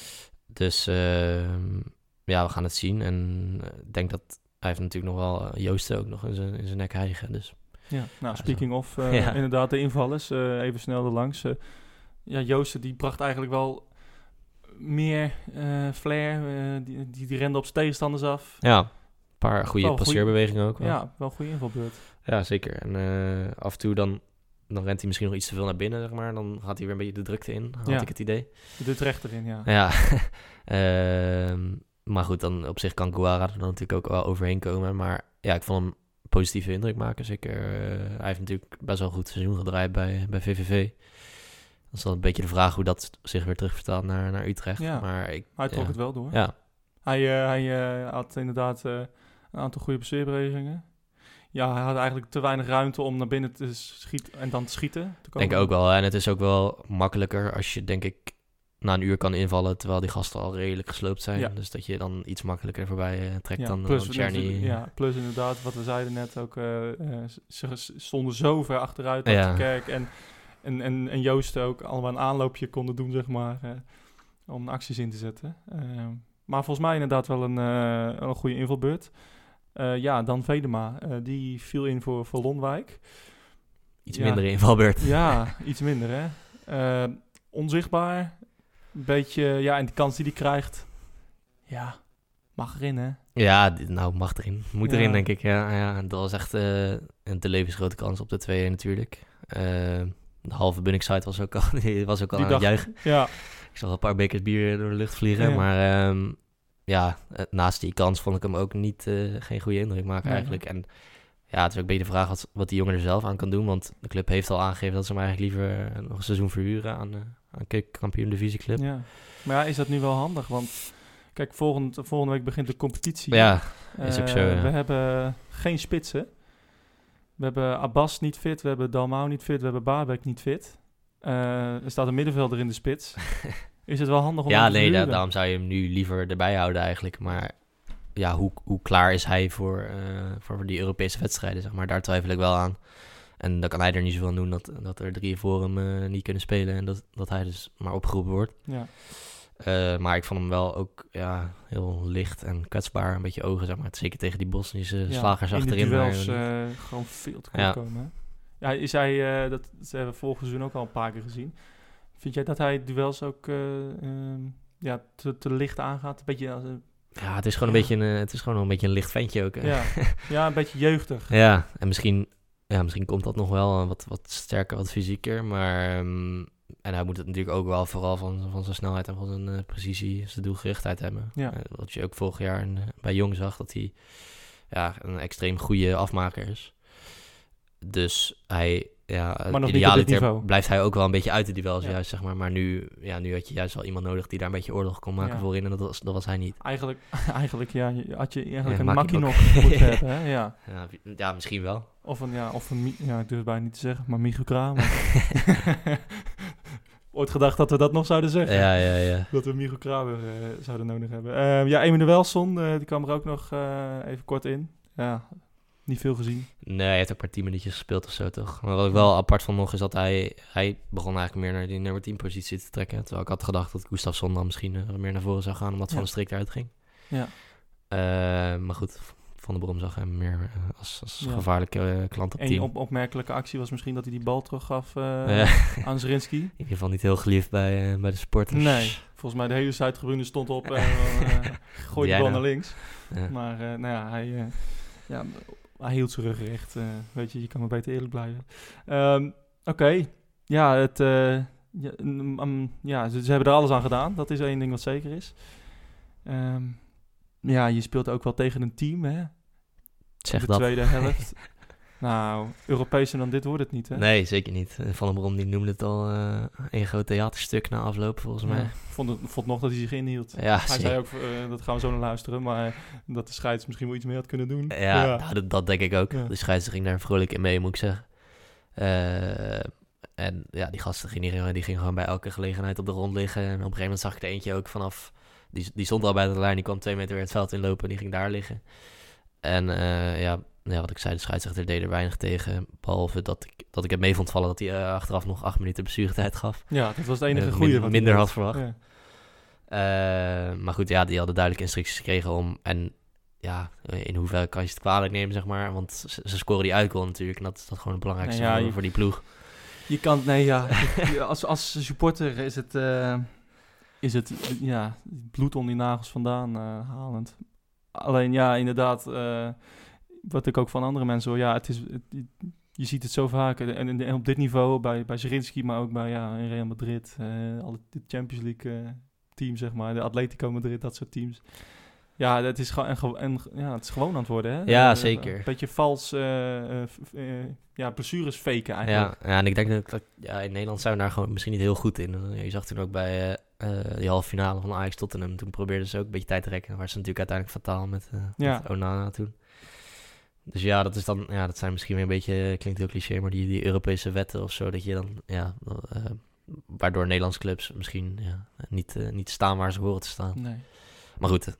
Dus ehm, ja, we gaan het zien. En eh, ik denk dat hij heeft natuurlijk nog wel eh, Joosten ook nog in zijn, in zijn nek hijgen. Dus Ja, nou, Ja, speaking of, eh, Ja. inderdaad, de invallers, eh, even snel erlangs. eh ja, Joosten, die bracht eigenlijk wel meer flair, die, die, die rende op zijn tegenstanders af. ja, een paar goede passeerbewegingen ook wel. Ja, wel goede invalbeurt. Ja, zeker. En af en toe dan, dan rent hij misschien nog iets te veel naar binnen, zeg maar. Dan gaat hij weer een beetje de drukte in, had Ja. ik het idee. De Dut rechterin, ja. Ja, Ehm, maar goed, dan op zich kan Guara er dan natuurlijk ook wel overheen komen. Maar ja, ik vond hem een positieve indruk maken. Zeker, eh, hij heeft natuurlijk best wel een goed seizoen gedraaid bij, bij VVV. Dan is dan een beetje de vraag hoe dat zich weer terugvertaalt naar, naar Utrecht. Ja. Maar ik, Hij trok ja. het wel door. Ja, Hij, eh, hij eh, had inderdaad een aantal goede passeerbewegingen. Ja, hij had eigenlijk te weinig ruimte om naar binnen te schieten en dan te schieten. Te komen. denk ook wel. En het is ook wel makkelijker als je, denk ik, na een uur kan invallen... terwijl die gasten al redelijk gesloopt zijn. Ja. Dus dat je dan iets makkelijker voorbij eh, trekt Ja, dan, plus, dan Czerny. natuurlijk- ja, plus inderdaad, wat we zeiden net ook, eh, eh, ze stonden zo ver achteruit Ja. de kerk en, en, en, en Joost ook allemaal een aanloopje konden doen, zeg maar, eh, om acties in te zetten. Eh, maar volgens mij inderdaad wel een, eh, een goede invalbeurt. Eh, ja, dan Vedema, eh, die viel in voor, voor Lonwijk. Iets Ja. minder invalbeurt. Ja, iets minder hè. Eh, onzichtbaar. Een beetje, ja, en de kans die hij krijgt, ja, mag erin hè. Ja, nou, mag erin. Moet Ja. erin, denk ik. Ja, ja, dat was echt een te levensgrote kans op de 2 natuurlijk. Eh, de halve Bunningside was ook al, was ook al Die aan het juichen. Ja, Ik zag een paar bekers bier door de lucht vliegen. Ja. Maar ehm, ja, eh, naast die kans vond ik hem ook niet, eh, geen goede indruk maken Nee. eigenlijk. En ja, het is ook een beetje de vraag wat, wat die jongen er zelf aan kan doen. Want de club heeft al aangegeven dat ze hem eigenlijk liever eh, nog een seizoen verhuren aan, eh aan keukenkampioen divisieclub. Ja. Maar ja, is dat nu wel handig? Want kijk, volgend, volgende week begint de competitie. Ja, is ook zo, ja. We hebben geen spitsen. We hebben Abbas niet fit, we hebben Dalmau niet fit, we hebben Baarbek niet fit. Er staat een middenvelder in de spits. is het wel handig om Ja, hem te nee, da- daarom zou je hem nu liever erbij houden eigenlijk. Maar ja, hoe, hoe klaar is hij voor, eh, voor die Europese wedstrijden, zeg maar. Daar twijfel ik wel aan. En dan kan hij er niet zoveel aan doen dat, dat er drie voor hem eh, niet kunnen spelen. En dat, dat hij dus maar opgeroepen wordt. Ja. Eh, maar ik vond hem wel ook ja, heel licht en kwetsbaar. Een beetje ogen, zeg maar. Zeker tegen die Bosnische Ja, slagers in achterin. duels daar- eh, gewoon veel te Ja. komen. hè? Ja, is hij, dat, dat hebben we vorig seizoen ook al een paar keer gezien. Vind jij dat hij duels ook eh, ehm, ja, te, te licht aangaat? Een beetje ja, het is gewoon een beetje een, het is gewoon een beetje een licht ventje ook. hè. ja, ja, een beetje jeugdig. Ja, en misschien, ja, misschien komt dat nog wel eh, wat, wat sterker, wat fysieker. Maar ehm, en hij moet het natuurlijk ook wel vooral van, van zijn snelheid en van zijn eh, precisie, zijn doelgerichtheid hebben. Ja. Wat je ook vorig jaar in, bij Jong zag, dat hij ja, een extreem goede afmaker is. Dus hij, ja, nog niet op idealiter dit niveau. blijft hij ook wel een beetje uit de duels Ja. juist, zeg maar. Maar nu, ja, nu had je juist wel iemand nodig die daar een beetje oorlog kon maken Ja. voorin. En dat was, dat was hij niet. Eigenlijk, eigenlijk ja, had je eigenlijk een makkie nog. nog moeten hebben. Hè? Ja. Ja, misschien wel. Of een, ja, of een, ja, ik durf het bijna niet te zeggen, maar Michiel Kramer. Ooit gedacht dat we dat nog zouden zeggen. Ja, ja, ja. Dat we Michiel Kramer eh, zouden nodig hebben. Ehm, ja, Emmanuel Welson, eh, die kwam er ook nog eh, even kort in. Ja, niet veel gezien. Nee, hij heeft ook maar 10 minuutjes gespeeld of zo, toch? Maar wat ik wel apart vond nog is dat hij, hij begon eigenlijk meer naar die nummer 10 positie te trekken. Terwijl ik had gedacht dat Gustafsson dan misschien eh, meer naar voren zou gaan, omdat Ja. Van de Strik eruit ging. Ja. Eh, maar goed, Van der Brom zag hem meer eh, als, als Ja. gevaarlijke klant op team. op opmerkelijke actie was misschien dat hij die bal teruggaf eh Ja, aan Zrinski. in ieder geval niet heel geliefd bij, bij de supporters. Nee, volgens mij de hele Zuidtribune stond op en uh, gooi de bal nou? naar links. Ja. Maar nou ja, hij, ja, hij hield zijn rug recht. eh, weet je, je kan maar beter eerlijk blijven. Ehm, Oké, ja, het, eh, ja, mm, mm, ja ze, ze hebben er alles aan gedaan. Dat is één ding wat zeker is. Ehm, ja, je speelt ook wel tegen een team, hè? Zeg de dat. tweede helft. nou, Europese dan dit wordt het niet, hè? Nee, zeker niet. Van der Brom die noemde het al eh, een groot theaterstuk na afloop, volgens mij. Ja, vond, het, vond nog dat hij zich inhield. Ja, Hij zeker. zei ook, eh, dat gaan we zo naar luisteren, maar dat de scheids misschien wel iets meer had kunnen doen. Ja, Nou, dat, dat denk ik ook. Ja. De scheidsrechter ging daar vrolijk in mee, moet ik zeggen. Eh, en ja, die gasten gingen, die gingen gewoon bij elke gelegenheid op de grond liggen. En op een gegeven moment zag ik er eentje ook vanaf... Die, die stond al bij de lijn, die kwam twee meter weer het veld inlopen. Die ging daar liggen. En ja, ja, wat ik zei, de scheidsrechter deed er weinig tegen. Behalve dat ik, dat ik het mee vond vallen dat hij eh, achteraf nog acht minuten blessuretijd gaf. Ja, dat was het enige Eh, goede. min- wat hij minder had verwacht. Ja. Eh, maar goed, ja, die hadden duidelijk instructies gekregen om... En ja, in hoeverre kan je het kwalijk nemen, zeg maar. Want ze, ze scoren die uitgoal natuurlijk. En dat is dat gewoon het belangrijkste Nou ja, voor, je- voor die ploeg. Je kan, nee ja, als, als supporter is het, is het ja, bloed onder die nagels vandaan halend. Alleen ja, inderdaad, wat ik ook van andere mensen hoor, ja, het is, het- je ziet het zo vaak. En, op dit niveau, bij, bij Zerinski, maar ook bij ja, in Real Madrid, eh alle de Champions League eh, teams, zeg maar, de Atletico Madrid, dat soort teams. Ja, het is, gewoon en, en, ja, het is gewoon aan het worden, hè? Ja, Eh, zeker. Een beetje vals, eh, ja, blessures faken eigenlijk. Ja, ja, en ik denk dat, dat ja, in Nederland zijn we daar gewoon misschien niet heel goed in. Je zag toen ook bij die halve finale van Ajax Tottenham. Toen probeerden ze ook een beetje tijd te rekken. Waar ze natuurlijk uiteindelijk fataal met, eh Ja. met Onana toen. Dus ja, dat is dan, ja, dat zijn misschien weer een beetje, klinkt heel cliché, maar die, die Europese wetten of zo, dat je dan, ja, eh, waardoor Nederlandse clubs misschien ja, niet, eh, niet staan waar ze horen te staan. Nee. Maar goed, eh,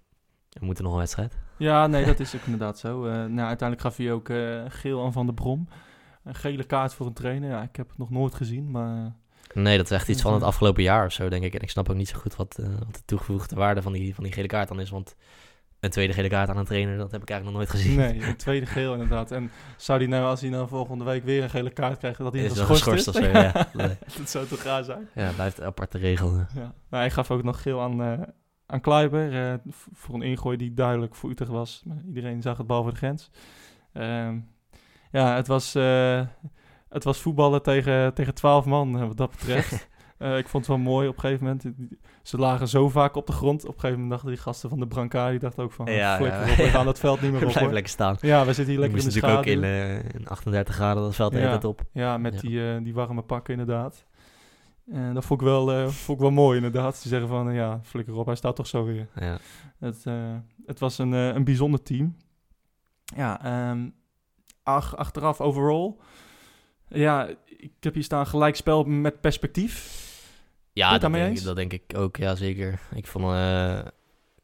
we moeten nog een wedstrijd. Ja, nee, dat is ook inderdaad zo. Eh, nou, uiteindelijk gaf hij ook eh, geel aan Van der Brom. Een gele kaart voor een trainer. Ja, ik heb het nog nooit gezien, maar... Nee, dat is echt iets van het afgelopen jaar of zo, denk ik. En ik snap ook niet zo goed wat, eh, wat de toegevoegde waarde van die, van die gele kaart dan is. Want een tweede gele kaart aan een trainer, dat heb ik eigenlijk nog nooit gezien. Nee, een tweede geel inderdaad. En zou hij nou, als hij nou volgende week weer een gele kaart krijgt, dat hij Is dan geschorst is? of zo, ja. Nee. dat zou toch raar zijn? Ja, blijft een aparte regel. Ja. Nou, hij gaf ook nog geel aan, eh aan Kleiber. eh, voor een ingooi die duidelijk voor Utrecht was. Maar iedereen zag het bal voor de grens. Ehm, ja, het was, eh, het was voetballen tegen, tegen 12 man, wat dat betreft. Eh, ik vond het wel mooi op een gegeven moment. Ze lagen zo vaak op de grond. Op een gegeven moment dachten die gasten van de Brancard, die dachten ook van... Ja, flikker ja. op, we gaan dat veld niet meer op. Blijf hoor. lekker staan. Ja, we zitten hier lekker in de natuurlijk ook schaduw. in, eh, in 38 graden dat veld de hele tijd op. Ja, met. Die, eh, die warme pakken inderdaad. En dat vond ik, wel, vond ik wel mooi inderdaad. Ze zeggen van, ja, flikker op, hij staat toch zo weer. Ja. Het, het was een, een bijzonder team. Ja, ehm, ach, achteraf overall. Ja, ik heb hier staan gelijk spel met perspectief. Ja, dat daarmee denk, eens? dat denk ik ook, ja zeker. Ik vond, eh,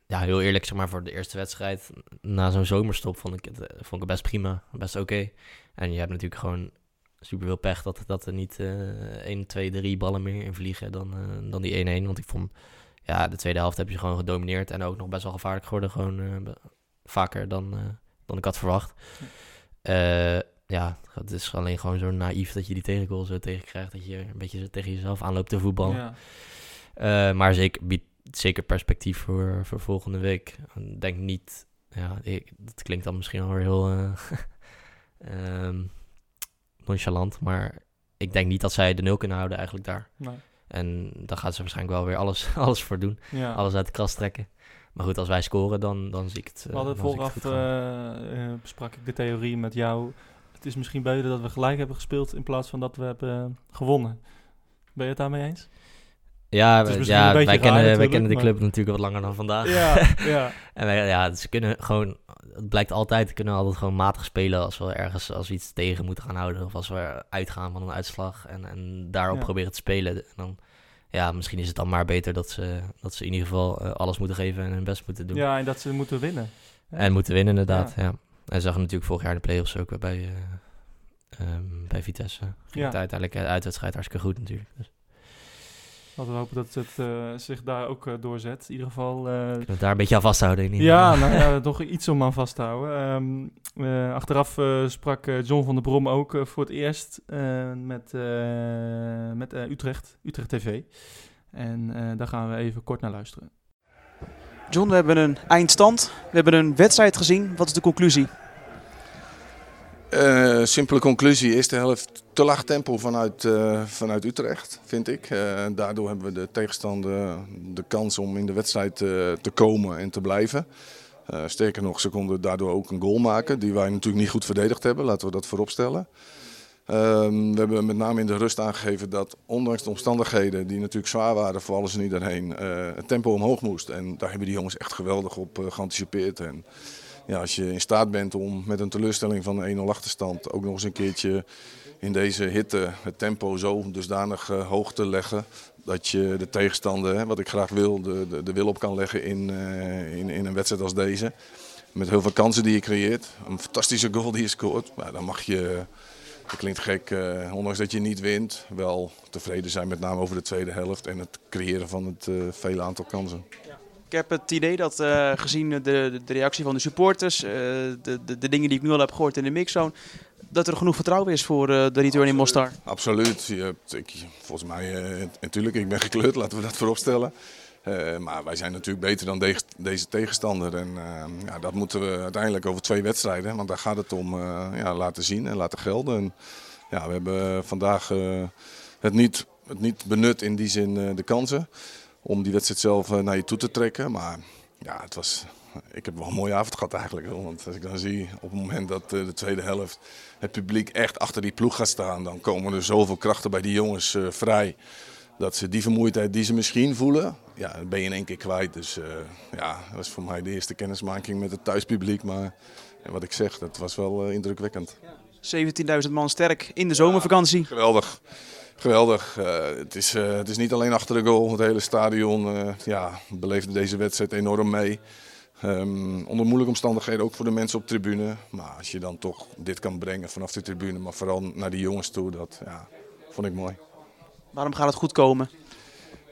ja heel eerlijk, zeg maar, voor de eerste wedstrijd na zo'n zomerstop vond ik het, eh, vond ik het best prima, best oké. En je hebt natuurlijk gewoon super veel pech dat, dat er niet eh 1, 2, 3 ballen meer in vliegen dan, eh, dan die 1-1. Want ik vond, ja, de tweede helft heb je gewoon gedomineerd en ook nog best wel gevaarlijk geworden, gewoon vaker dan, dan ik had verwacht. Eh, ja, het is alleen gewoon zo naïef dat je die tegengoal zo tegenkrijgt, dat je een beetje tegen jezelf aanloopt te voetballen. Ja. Eh, maar zeker, biedt zeker perspectief voor, voor volgende week. Ik denk niet, ja, ik, dat klinkt dan misschien wel weer heel eh, ehm, nonchalant, maar ik denk niet dat zij de nul kunnen houden eigenlijk daar. Nee. En daar gaat ze waarschijnlijk wel weer alles, alles voor doen. Ja. Alles uit de kast trekken. Maar goed, als wij scoren, dan, dan zie ik het. We hadden dan zie ik het vooraf eh, eh, besprak ik de theorie met jou. Het is misschien beter dat we gelijk hebben gespeeld in plaats van dat we hebben gewonnen. Ben je het daarmee eens? ja, we- ja wij, raar kennen, wij kennen de maar- club natuurlijk wat langer dan vandaag. Ja, ja. En wij, ja, ze kunnen gewoon, het blijkt altijd, we kunnen altijd gewoon matig spelen als we ergens, als we iets tegen moeten gaan houden. Of als we uitgaan van een uitslag en, en daarop Ja. proberen te spelen. En dan, ja, misschien is het dan maar beter dat ze, dat ze in ieder geval eh, alles moeten geven en hun best moeten doen. ja, en dat ze moeten winnen. En moeten winnen inderdaad, ja. En zag natuurlijk vorig jaar in de play-offs ook bij, eh, ehm, bij Vitesse. Ging Ja. het uiteindelijk de uitwedstrijd hartstikke goed natuurlijk. Dus Laten we hopen dat het eh, zich daar ook eh, doorzet. In ieder geval... eh, het daar een beetje aan vasthouden in ieder ja, nou ja, toch iets om aan vast te houden. Ehm, eh, achteraf eh, sprak eh, John van der Brom ook eh, voor het eerst eh, met, eh, met eh, Utrecht, Utrecht TV. En eh, daar gaan we even kort naar luisteren. John, we hebben een eindstand. We hebben een wedstrijd gezien. Wat is de conclusie? Eh, simpele conclusie, eerste helft te laag tempo vanuit, eh, vanuit Utrecht, vind ik. Eh, daardoor hebben we de tegenstander de kans om in de wedstrijd te komen en te blijven. Sterker nog, ze konden daardoor ook een goal maken, die wij natuurlijk niet goed verdedigd hebben, laten we dat vooropstellen. Ehm, we hebben met name in de rust aangegeven dat ondanks de omstandigheden die natuurlijk zwaar waren voor alles en iedereen, eh, het tempo omhoog moest. En daar hebben die jongens echt geweldig op eh, geanticipeerd. En ja, als je in staat bent om met een teleurstelling van een 1-0 achterstand ook nog eens een keertje in deze hitte het tempo zo dusdanig eh, hoog te leggen dat je de tegenstander, hè, wat ik graag wil, de, de, wil op kan leggen in, in, in een wedstrijd als deze. Met heel veel kansen die je creëert. Een fantastische goal die je scoort. Maar dan mag je, dat klinkt gek, eh, ondanks dat je niet wint, wel tevreden zijn met name over de tweede helft en het creëren van het eh, vele aantal kansen. Ik heb het idee dat eh, gezien de, de, reactie van de supporters, de, de, de dingen die ik nu al heb gehoord in de mixzone, dat er genoeg vertrouwen is voor de return in Mostar. Absoluut. Je hebt, ik, volgens mij, natuurlijk, ik ben gekleurd, laten we dat vooropstellen. Eh maar wij zijn natuurlijk beter dan de- deze tegenstander. En eh, ja, dat moeten we uiteindelijk over twee wedstrijden, want daar gaat het om, eh, ja, laten zien en laten gelden. En, ja, we hebben vandaag het, niet, het niet benut in die zin de kansen om die wedstrijd zelf naar je toe te trekken. Maar ja, het was, ik heb wel een mooie avond gehad eigenlijk. Want als ik dan zie op het moment dat de tweede helft het publiek echt achter die ploeg gaat staan, dan komen er zoveel krachten bij die jongens vrij. Dat ze die vermoeidheid die ze misschien voelen, ja, dat ben je in één keer kwijt. Dus eh, ja, dat was voor mij de eerste kennismaking met het thuispubliek. Maar en wat ik zeg, dat was wel eh, indrukwekkend. 17.000 man sterk in de zomervakantie. Geweldig. Geweldig. Eh, het, is, eh, het is niet alleen achter de goal. Het hele stadion eh, ja, beleefde deze wedstrijd enorm mee. Ehm, onder moeilijke omstandigheden ook voor de mensen op tribune. Maar als je dan toch dit kan brengen vanaf de tribune, maar vooral naar die jongens toe, dat ja, vond ik mooi. Waarom gaat het goed komen?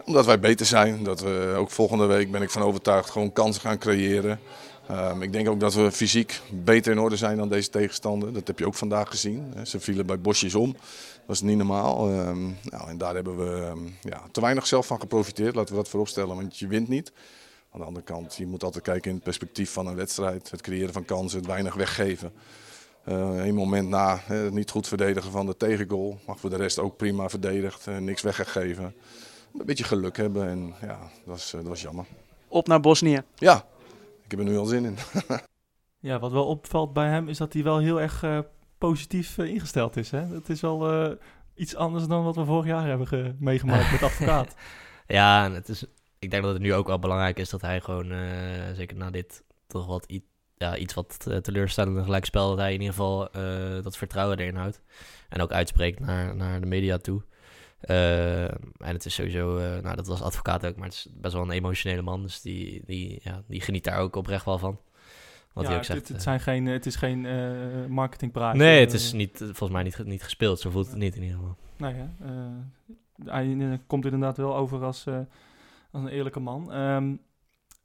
Omdat wij beter zijn. Dat we ook volgende week ben ik van overtuigd gewoon kansen gaan creëren. Ehm, ik denk ook dat we fysiek beter in orde zijn dan deze tegenstander. Dat heb je ook vandaag gezien. Ze vielen bij bosjes om. Dat is niet normaal. Ehm, nou, en daar hebben we ehm, ja, te weinig zelf van geprofiteerd. Laten we dat vooropstellen, want je wint niet. Aan de andere kant, je moet altijd kijken in het perspectief van een wedstrijd. Het creëren van kansen, het weinig weggeven. Eh een moment na niet goed verdedigen van de tegengoal. Maar voor de rest ook prima verdedigd. eh, niks weggegeven. Een beetje geluk hebben en ja, dat was, eh, dat was jammer. Op naar Bosnië. Ja, ik heb er nu al zin in. Ja, wat wel opvalt bij hem is dat hij wel heel erg eh, positief ingesteld is. Hè? Het is wel eh, iets anders dan wat we vorig jaar hebben ge- meegemaakt met advocaat. Ja, en het is, ik denk dat het nu ook wel belangrijk is dat hij gewoon, eh, zeker na dit toch wat i- ja, iets wat eh, teleurstellende gelijkspel, dat hij in ieder geval eh, dat vertrouwen erin houdt. En ook uitspreekt naar, naar de media toe. Eh, en het is sowieso, nou dat was advocaat ook, maar het is best wel een emotionele man. Dus die, die, ja, die geniet daar ook oprecht wel van. Wat ja, hij ook het, zegt. het, eh. zijn geen, het is geen marketingpraat. nee, het is niet, volgens mij niet, niet gespeeld. Zo voelt het niet in ieder geval. Nee, hè? Eh, hij komt inderdaad wel over als, als een eerlijke man. Ehm,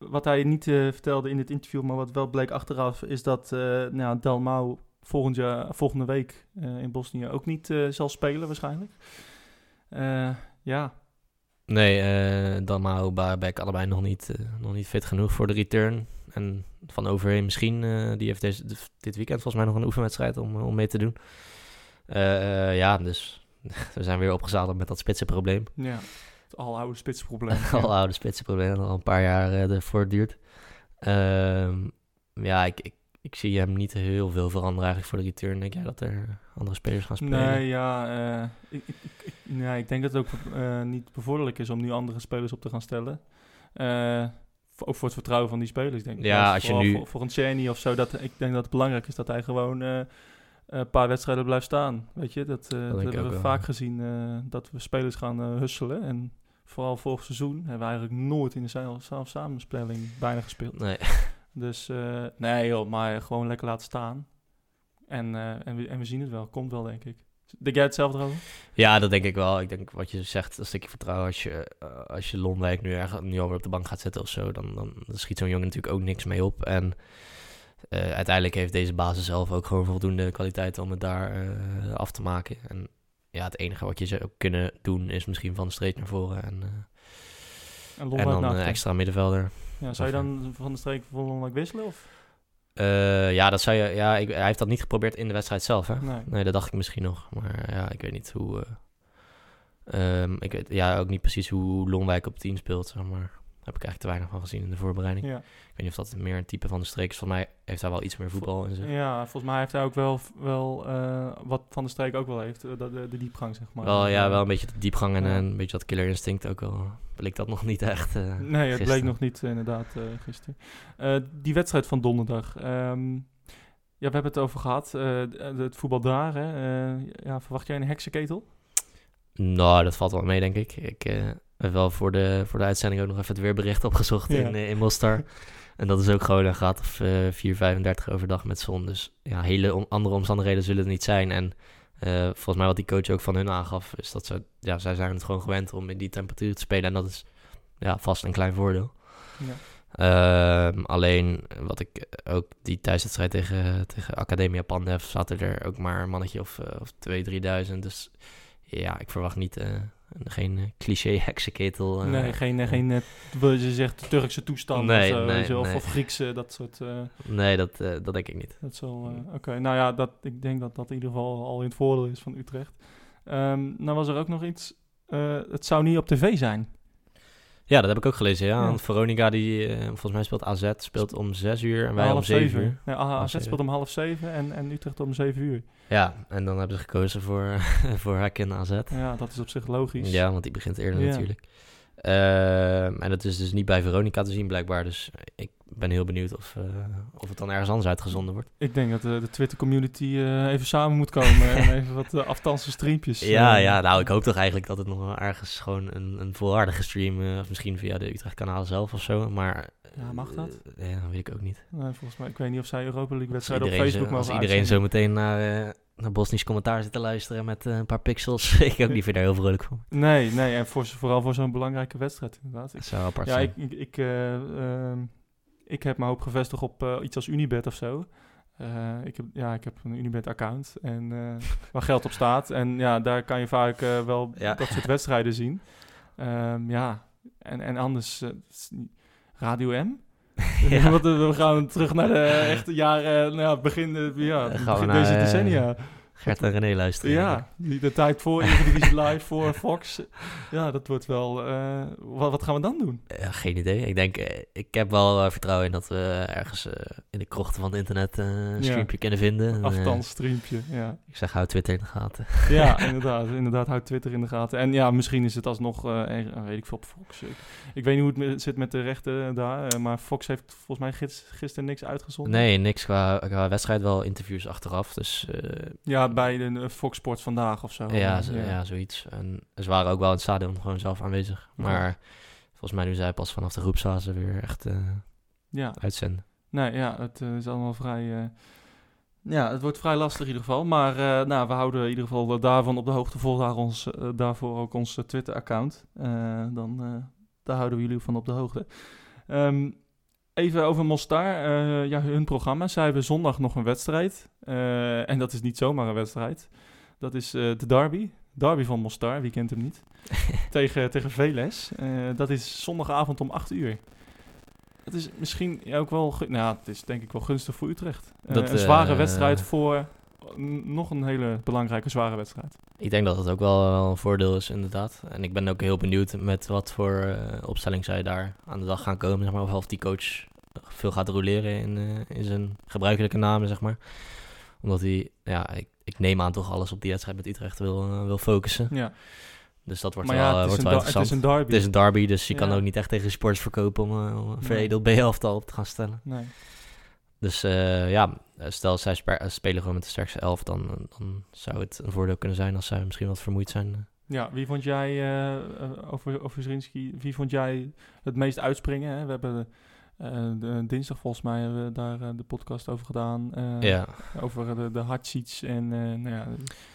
wat hij niet eh, vertelde in dit interview, maar wat wel bleek achteraf, is dat uh, nou, Dalmau volgend jaar, volgende week uh, in Bosnië ook niet zal spelen waarschijnlijk. Ja. Nee, Dalmau, Baarbek, allebei nog niet, nog niet fit genoeg voor de return. En Van Overheen misschien, die heeft deze, dit weekend volgens mij nog een oefenwedstrijd om, om mee te doen. Ja, dus we zijn weer opgezadeld met dat spitsenprobleem. Ja. Het al oude spitsprobleem. al oude spitsenprobleem, al een paar jaar eh, ervoor duurt. Ehm, ja, ik, ik, ik zie hem niet heel veel veranderen eigenlijk voor de return. Denk jij dat er andere spelers gaan spelen? Nee, ja. eh, ik, ik, nee, ik denk dat het ook eh, niet bevorderlijk is om nu andere spelers op te gaan stellen. Ook voor het vertrouwen van die spelers, denk ik. Ja, als je nu- Voor, voor een Cheney of zo, dat, ik denk dat het belangrijk is dat hij gewoon een paar wedstrijden blijft staan. Weet je, dat, hebben we wel. vaak gezien, dat we spelers gaan eh, husselen. En vooral vorig seizoen hebben we eigenlijk nooit in de sa- sa- samenspelling bijna gespeeld. Nee. Dus eh, nee joh, maar gewoon lekker laten staan. En, eh, en, we, en we zien het wel. Komt wel, denk ik. Denk jij hetzelfde over? Ja, dat denk ik wel. Ik denk wat je zegt, een stukje vertrouwen. Als je, eh, als je Lonwijk nu, erg, nu alweer op de bank gaat zetten of zo, dan, dan, dan schiet zo'n jongen natuurlijk ook niks mee op. En uiteindelijk heeft deze basis zelf ook gewoon voldoende kwaliteit om het daar af te maken. En ja, het enige wat je zou kunnen doen is misschien van de streep naar voren. En, eh, En, dan een achter. extra middenvelder. Ja, zou je dan van de streek voor wisselen? Of? Eh, ja, dat zou je, ja ik, hij heeft dat niet geprobeerd in de wedstrijd zelf, hè? Nee. Nee, dat dacht ik misschien nog. Maar ja, ik weet niet hoe... eh, ehm, ik weet ja, ook niet precies hoe Lonwijk op 10 speelt, zeg maar. Heb ik eigenlijk te weinig van gezien in de voorbereiding. Ja. Ik weet niet of dat meer een type van de streek is. Volgens mij heeft hij wel iets meer voetbal in zich. ja, volgens mij heeft hij ook wel, wel eh, wat Van de Streek ook wel heeft. eh, de, de diepgang, zeg maar. wel, ja, wel een beetje de diepgang en Ja. een beetje dat killer instinct ook wel. Bleek dat nog niet echt. eh, Nee, het bleek nog niet, inderdaad, gisteren. Die wedstrijd van donderdag. ehm, ja, we hebben het over gehad. eh, het voetbal daar, hè. Ja, verwacht jij een heksenketel? Nou, dat valt wel mee, denk ik. Ik eh, heb wel voor de, voor de uitzending ook nog even het weerbericht opgezocht Ja. in, eh, in Mostar. en dat is ook gewoon een graad of eh 4,35 overdag met zon. Dus ja, hele om- andere omstandigheden zullen het niet zijn. En eh, volgens mij wat die coach ook van hun aangaf, is dat ze, ja, zij zijn het gewoon gewend om in die temperatuur te spelen. En dat is ja, vast een klein voordeel. Ja. Ehm, alleen wat ik ook die thuiswedstrijd tegen, tegen Academia Pandev zaten er ook maar een mannetje of, eh, of 2.000, 3.000. Dus ja, ik verwacht niet geen eh, cliché heksenketel. eh, nee, geen, eh, geen je zegt Turkse toestand Nee, of, nee, of, nee. of Griekse, dat soort... Nee, dat, dat denk ik niet. Dat zal, eh, Oké, nou ja, dat, ik denk dat dat in ieder geval al in het voordeel is van Utrecht. Ehm nou was er ook nog iets, het zou niet op tv zijn. Ja, dat heb ik ook gelezen. Ja. Ja. Veronica, die eh, volgens mij speelt AZ, speelt om 6 uur en wij om half 7 uur. Nee, A- AZ zeven. speelt om half zeven en, en Utrecht om zeven uur. Ja, en dan hebben ze gekozen voor, voor Hakken AZ. Ja, dat is op zich logisch. Ja, want die begint eerder Ja. natuurlijk. Ehm, en dat is dus niet bij Veronica te zien blijkbaar. Dus ik ben heel benieuwd of, eh, of het dan ergens anders uitgezonden wordt. Ik denk dat eh, de Twitter-community eh, even samen moet komen en even wat uh, afstandse streampjes. Ja, ja, nou ik hoop toch eigenlijk dat het nog wel ergens gewoon een, een volwaardige stream... of misschien via de Utrecht kanaal zelf of zo. Maar... Ja, mag dat? ja, weet ik ook niet. nee, volgens mij, ik weet niet of zij Europa League Als wedstrijden op Facebook zo, als mogen iedereen zo meteen naar, naar Bosnisch commentaar zit te luisteren met eh, een paar pixels... ik ook niet daar heel vrolijk van. Nee, nee, en voor, vooral voor zo'n belangrijke wedstrijd inderdaad. Ik zou apart Ja, zijn. ik, ik, ik, eh, ehm, ik heb mijn hoop gevestigd op eh, iets als Unibet of zo. Ik, heb, ja, ik heb een Unibet-account en waar geld op staat. En ja, daar kan je vaak wel Ja. dat soort wedstrijden zien. Ehm, ja, en, en anders Radio M. Ja. Want, eh, we gaan terug naar de echte jaren, nou ja, begin, eh, ja, begin naar, deze eh, decennia. Gert en René luisteren. Ja, die- de tijd voor Eredivisie Live, voor Fox. Ja, dat wordt wel... eh, wat, wat gaan we dan doen? Geen idee. Ik denk, eh, ik heb wel eh, vertrouwen in dat we ergens in de krochten van het internet een Ja. streampje kunnen vinden. En, eh, Afstandsstreampje, ja. ik zeg, hou Twitter in de gaten. Ja, inderdaad. Inderdaad, houd Twitter in de gaten. En ja, misschien is het alsnog, er- weet ik veel, op Fox. Ik, ik weet niet hoe het zit met de rechten daar, maar Fox heeft volgens mij gis- gisteren niks uitgezonden. Nee, niks qua, qua wedstrijd, wel interviews achteraf. Dus Ja, bij de eh, Fox Sport vandaag of zo. ja, zo- ja. zoiets. En ze waren ook wel in het stadion gewoon zelf aanwezig. Ja. Maar volgens mij nu zij pas vanaf de groepsfase weer echt eh, Ja, uitzenden. nee, ja, het eh, is allemaal vrij... ja, het wordt vrij lastig in ieder geval. Maar nou, we houden in ieder geval daarvan op de hoogte. Volg daar ons, daarvoor ook ons Twitter-account. Dan daar houden we jullie van op de hoogte. Ehm, even over Mostar. eh, ja, hun programma. Zij hebben zondag nog een wedstrijd. Eh, en dat is niet zomaar een wedstrijd. Dat is eh, de derby. Derby van Mostar, wie kent hem niet? tegen, tegen Veles. Dat is zondagavond om 8 uur. Dat is misschien ook wel... Nou, het is denk ik wel gunstig voor Utrecht. Dat, een zware wedstrijd voor nog een hele belangrijke, zware wedstrijd. Ik denk dat het ook wel, wel een voordeel is, inderdaad. En ik ben ook heel benieuwd met wat voor eh, opstelling zij daar aan de dag gaan komen. Zeg maar, of of die coach veel gaat roleren in, eh, in zijn gebruikelijke namen, zeg maar. Omdat hij, ja, ik, ik neem aan toch alles op die wedstrijd met Utrecht wil, eh, wil focussen. Ja. Dus dat wordt maar wel, ja, het is, wordt wel da- het interessant. is een derby. Het is een derby, dus je kan ook niet echt tegen sports verkopen om, om een veredeld B-elftal op te gaan stellen. Nee. Dus ja, stel zij eh, spelen gewoon met de sterkste elf, dan, dan zou het een voordeel kunnen zijn als zij misschien wat vermoeid zijn. Ja, wie vond jij, eh, eh, over, over Zrinski, wie vond jij het meest uitspringen? Hè? We hebben eh, de, dinsdag volgens mij hebben we daar eh, de podcast over gedaan. eh, ja, Over de, de hardseats en eh, nou ja,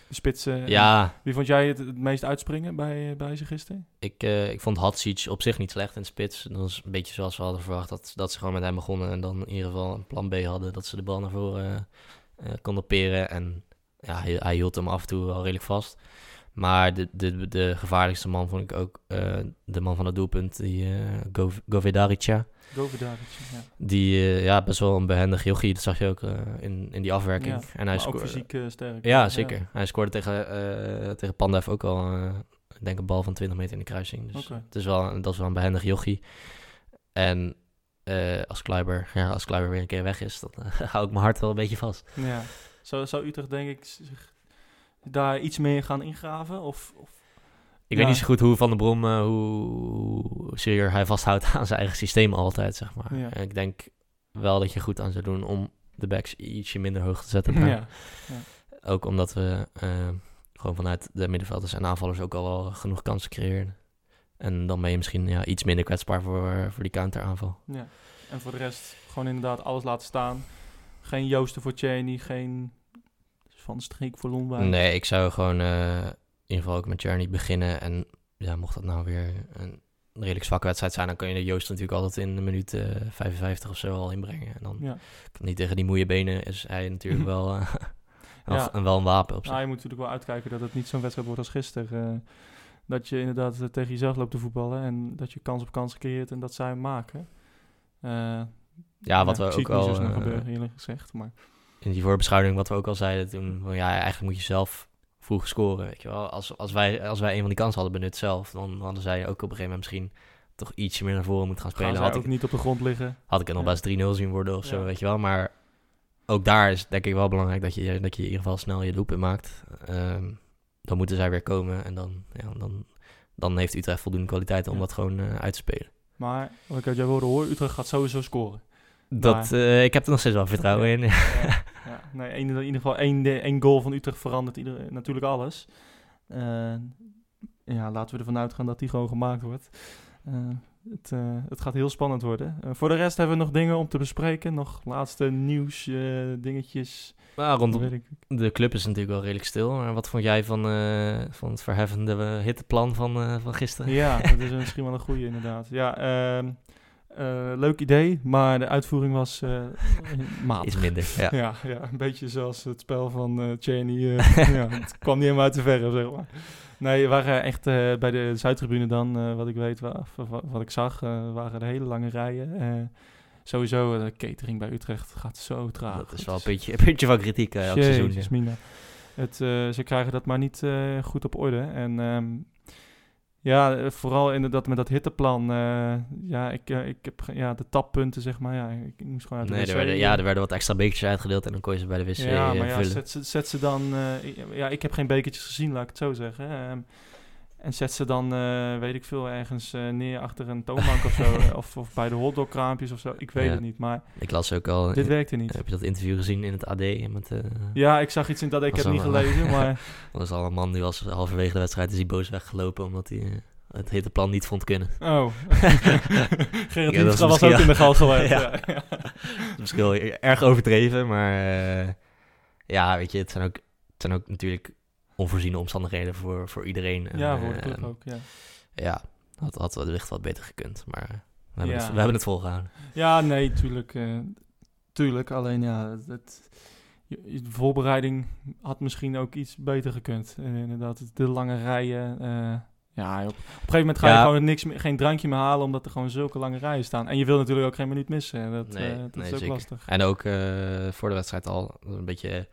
de spitsen. ja Wie vond jij het, het meest uitspringen bij, bij ze gisteren? ik, eh, ik vond Hatsic op zich niet slecht in de spits. Dat was een beetje zoals we hadden verwacht, dat, dat ze gewoon met hem begonnen en dan in ieder geval een plan B hadden, dat ze de bal naar voren eh, eh, konden peren. En ja, hij, hij hield hem af en toe wel redelijk vast. Maar de, de, de gevaarlijkste man vond ik ook eh, de man van het doelpunt, die uh, Gov Govedarica. Govedaric, ja. Die uh, ja, best wel een behendig jochie, dat zag je ook uh, in, in die afwerking. Ja, en hij scoorde- fysiek eh, sterk. Ja, zeker. Hij scoorde tegen, tegen Pandev ook al, ik denk een bal van 20 meter in de kruising. Dus het is wel, dat is wel een behendig jochie. En uh, als Kluiber, ja, als Kluiber weer een keer weg is, dan hou ik mijn hart wel een beetje vast. Ja. Zou, zou Utrecht denk ik zich daar iets meer gaan ingraven? Of, of Ik Ja. weet niet zo goed hoe Van der Brom, uh, hoe zeer hij vasthoudt aan zijn eigen systeem altijd, zeg maar. Ja. En ik denk wel dat je goed aan zou doen om de backs ietsje minder hoog te zetten. daar. ja. Ook omdat we eh, gewoon vanuit de middenvelders en aanvallers ook al wel genoeg kansen creëren. En dan ben je misschien ja, iets minder kwetsbaar voor, voor die counteraanval. Ja. En voor de rest gewoon inderdaad alles laten staan. Geen Joosten voor Cheney, geen Van Streek voor Lombard. Nee, ik zou gewoon eh, in ieder geval ook met Journey beginnen. En ja, mocht dat nou weer een redelijk zwakke wedstrijd zijn, dan kun je de Joost natuurlijk altijd in de minuut eh, 55 of zo al inbrengen. En dan Ja. kan niet tegen die moeie benen is hij natuurlijk wel, eh, wel, Ja. een, wel een wapen op zich. Nou, je moet natuurlijk wel uitkijken dat het niet zo'n wedstrijd wordt als gisteren. eh, dat je inderdaad eh, tegen jezelf loopt te voetballen en dat je kans op kans creëert en dat zij hem maken. Eh, ja, wat we ook eh, gebeuren, eerlijk gezegd. Maar in die voorbeschouwing, wat we ook al zeiden toen, van ja, eigenlijk moet je zelf vroeg scoren, weet je wel. Als, als, wij, als wij een van die kansen hadden benut zelf, dan hadden zij ook op een gegeven moment misschien toch ietsje meer naar voren moeten gaan spelen. Had ik, niet op de grond liggen. had ik het nog Ja. best 3-0 zien worden of zo, Ja. weet je wel. Maar ook daar is denk ik wel belangrijk dat je, dat je in ieder geval snel je doelpunt maakt. Ehm, dan moeten zij weer komen en dan, ja, dan, dan heeft Utrecht voldoende kwaliteit om Ja. dat gewoon eh, uit te spelen. Maar wat ik uit hoor, Utrecht gaat sowieso scoren. Dat, eh, ik heb er nog steeds wel vertrouwen in. ja. Nee, in, in ieder geval één, de- één goal van Utrecht verandert ieder, natuurlijk alles. Eh, ja, laten we ervan uitgaan dat die gewoon gemaakt wordt. Eh, het, eh, het gaat heel spannend worden. Voor de rest hebben we nog dingen om te bespreken. Nog laatste nieuws, dingetjes. Maar rondom ik. de club is natuurlijk wel redelijk stil. Maar wat vond jij van, van het verheffende hitteplan van, van gisteren? Ja, dat is misschien wel een goede inderdaad. Ja, ehm, eh, leuk idee, maar de uitvoering was eh matig. Iets minder, ja. Ja, ja, een beetje zoals het spel van eh Cheney. eh, ja, het kwam niet helemaal uit de verf, zeg maar. Nee, we waren echt eh, bij de Zuidtribune dan, eh, wat ik weet, wa- wat, wat ik zag, eh, waren er hele lange rijen. Eh, sowieso, eh, de catering bij Utrecht gaat zo traag. Dat is wel een puntje, een puntje van kritiek eh, elk seizoen. Ja. mina. Het, eh, ze krijgen dat maar niet eh, goed op orde. En ehm, ja, eh, vooral inderdaad met dat hitteplan. eh, ja, ik, eh, ik heb ja, de tappunten, zeg maar. Ja, ik, ik moest gewoon uit de Nee, er werden, ja, er werden wat extra bekertjes uitgedeeld en dan kon je ze bij de wc ja, maar ja, vullen. zet ze, zet ze dan... ja, ik heb geen bekertjes gezien, laat ik het zo zeggen. En zet ze dan, eh, weet ik veel, ergens eh, neer achter een toonbank of zo. eh, of, of bij de hotdogkraampjes of zo. Ik weet Ja. het niet, maar Ik las ook al, dit werkte niet. heb je dat interview gezien in het AD? Met, Ja, ik zag iets in dat ik heb niet gelezen, maar... Er was al een man die was halverwege de wedstrijd is hij boos weggelopen omdat hij het hitteplan niet vond kunnen. Oh. Gerrit Ja, is was ook in de gal geweest. Ja. is misschien wel erg overdreven, maar ja, weet je, het zijn ook, het zijn ook natuurlijk onvoorziene omstandigheden voor, voor iedereen. En, Ja, voor de eh, club ook, ja. Ja, had, had wellicht wat beter gekund, maar we hebben, Ja. het, we hebben het volgehouden. Ja, nee, tuurlijk. eh, tuurlijk, alleen ja, het, de voorbereiding had misschien ook iets beter gekund. Eh, inderdaad, de lange rijen. eh, ja, op, op een gegeven moment ga je Ja. gewoon niks meer, geen drankje meer halen, omdat er gewoon zulke lange rijen staan. En je wil natuurlijk ook geen minuut missen. Dat, Nee, eh, dat nee, is ook zeker. lastig. En ook eh, voor de wedstrijd al een beetje eh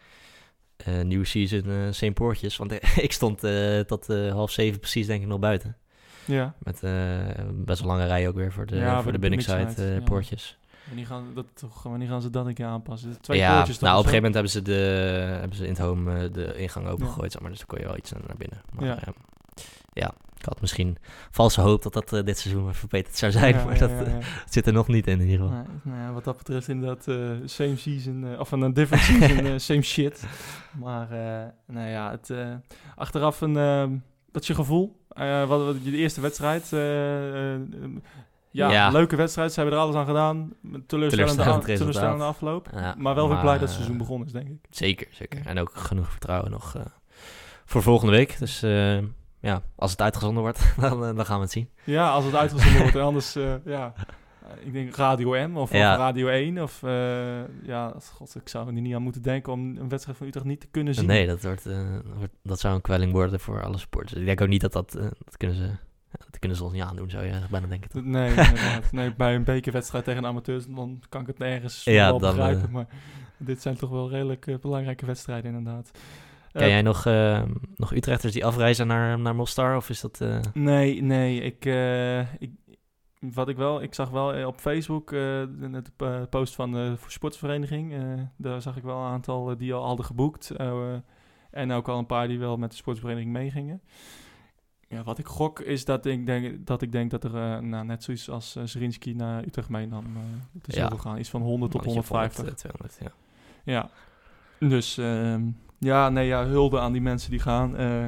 nieuwe season eh St. Poortjes. Want ik stond eh, tot eh, half zeven precies denk ik nog buiten. Ja. Met eh, best wel lange rij ook weer voor de, Ja, voor de de eh, ja. poortjes. Wanneer gaan, dat, toch, wanneer gaan ze dat een keer aanpassen? Twee ja, poortjes toch nou op een gegeven moment hebben ze, de, hebben ze in het home eh, de ingang opengegooid, zeg maar, dus dan kon je wel iets naar binnen. Maar Ja. ja, ja ik had misschien valse hoop dat dat eh, dit seizoen weer verbeterd zou zijn, Ja, maar ja, dat ja, eh, zit er nog niet in in ieder geval. Nou ja, wat dat betreft inderdaad eh same season, eh, of een different season, same shit. Maar nou ja, het, achteraf een, wat is je gevoel? Wat, wat, de eerste wedstrijd, ja, Ja. leuke wedstrijd, ze hebben er alles aan gedaan. Teleurstellende, teleurstellende afloop. Ja, maar wel weer blij dat het seizoen begonnen is, denk ik. Zeker, zeker. En ook genoeg vertrouwen nog voor volgende week. Dus ja, als het uitgezonden wordt, dan, eh, dan gaan we het zien. Ja, als het uitgezonden wordt anders, eh, ja. Ik denk Radio M of, of. Radio 1. Of, eh, ja, god, ik zou er niet aan moeten denken om een wedstrijd van Utrecht niet te kunnen zien. Nee, dat, wordt, wordt- dat zou een kwelling worden voor alle supporters. Ik denk ook niet dat dat, dat kunnen ze... ja, Dat kunnen ze ons niet aandoen, zou je bijna denken. toch? Nee, inderdaad. Nee, bij een bekerwedstrijd tegen amateurs, dan kan ik het nergens Ja, wel dan, begrijpen. Maar dit zijn toch wel redelijk belangrijke wedstrijden, inderdaad. Ken Eh, jij nog, eh, nog Utrechters die afreizen naar, naar Mostar? Of is dat... eh, Nee, nee. Ik, eh, ik, wat ik wel, ik zag wel op Facebook eh, de, de post van de sportsvereniging. daar zag ik wel een aantal die al hadden geboekt. en ook al een paar die wel met de sportsvereniging meegingen. Ja, wat ik gok is dat ik denk dat, ik denk dat er nou, net zoiets als uh, Zrinski naar Utrecht meenam. eh te Ja. gaan. Iets van 100 tot mannetje of 150. 100, eh, 200, ja. Ja. Dus ehm, ja, nee, ja, hulde aan die mensen die gaan. eh.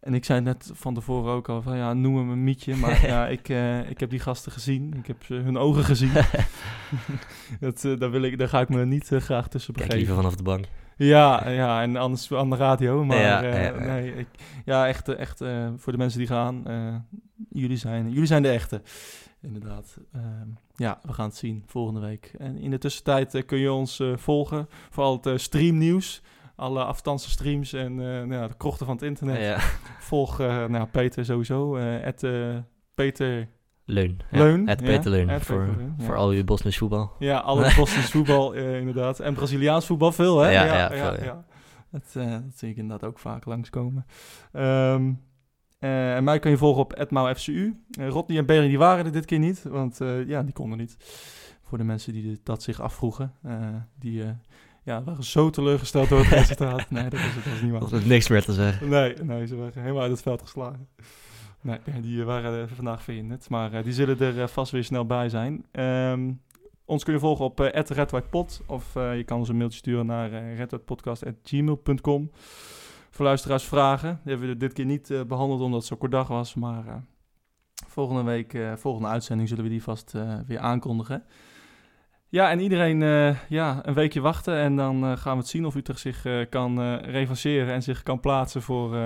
en ik zei net van tevoren ook al van ja, noem hem een mietje. Maar ja, ik, eh, ik heb die gasten gezien. Ik heb ze- hun ogen gezien. dat, eh, daar, wil ik, daar ga ik me niet graag tussen Kijk begeven. liever vanaf de bank. Ja, ja, en anders aan de radio. Maar Ja, ja, ja. nee, ik, ja, echt, echt voor de mensen die gaan. jullie, zijn, jullie zijn de echte. Inderdaad. Ehm, ja, we gaan het zien volgende week. En in de tussentijd kun je ons volgen. Vooral het streamnieuws. Alle afstandse streams en eh, nou de krochten van het internet. Ja. Volg eh, nou, Peter sowieso. at, Peter Leun. Ja, Leun. Het ja, Peter Leun. at voor, Peter Leun, ja. voor al uw Bosnisch voetbal. Ja, alle Bosnisch voetbal eh, inderdaad. En Braziliaans voetbal veel, hè? Ja, ja, veel, ja. Dat, dat zie ik inderdaad ook vaak langskomen. Eh, en mij kan je volgen op @mauFCU. Eh Rodney en Berry die waren er dit keer niet, want ja, die konden niet. Voor de mensen die dit- dat zich afvroegen. die ja, waren zo teleurgesteld door het resultaat. Nee, dat was, dat was niet waar. Dat is niks meer te zeggen. Nee, nee, ze waren helemaal uit het veld geslagen. Nee, die waren eh, vandaag verhinderd. Maar eh, die zullen er eh, vast weer snel bij zijn. Ehm, ons kun je volgen op uh, @redwhitepod of eh, je kan ons een mailtje sturen naar uh, redwhitepodcast@gmail.com. Voor luisteraars vragen. Die hebben we dit keer niet eh, behandeld omdat het zo kort dag was. Maar eh, volgende week, eh, volgende uitzending zullen we die vast eh, weer aankondigen. Ja, en iedereen eh, ja, een weekje wachten en dan eh, gaan we het zien of Utrecht zich eh, kan revanceren en zich kan plaatsen voor,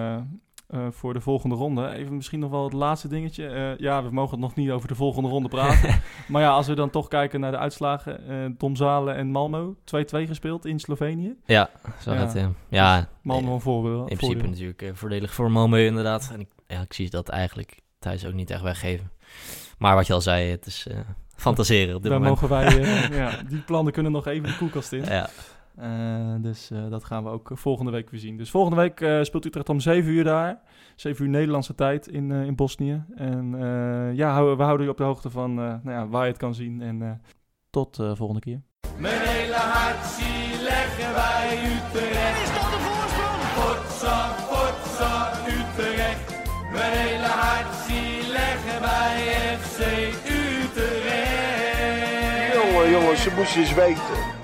voor de volgende ronde. Even misschien nog wel het laatste dingetje. Ja, we mogen nog niet over de volgende ronde praten. maar ja, als we dan toch kijken naar de uitslagen. eh Tom Zalen en Malmo, 2-2 gespeeld in Slovenië. Ja, zo Ja. gaat het. Ja, ja Malmo een voorbeeld. in principe natuurlijk voordelig voor Malmö inderdaad. En ik, ja, ik zie dat eigenlijk thuis ook niet echt weggeven. Maar wat je al zei, het is fantaseren op dit Dan moment. mogen wij, eh, ja, die plannen kunnen nog even de koelkast in. Ja, Eh, dus eh, dat gaan we ook volgende week weer zien. Dus volgende week eh, speelt Utrecht om 7 uur daar. 7 uur Nederlandse tijd in, eh, in Bosnië. En eh, ja, we houden je op de hoogte van eh, nou ja, waar je het kan zien. En eh, tot de volgende keer. Mijn hele hart zie leggen wij Utrecht. Is dat de voorsprong? Potsa, Ze moesten eens weten.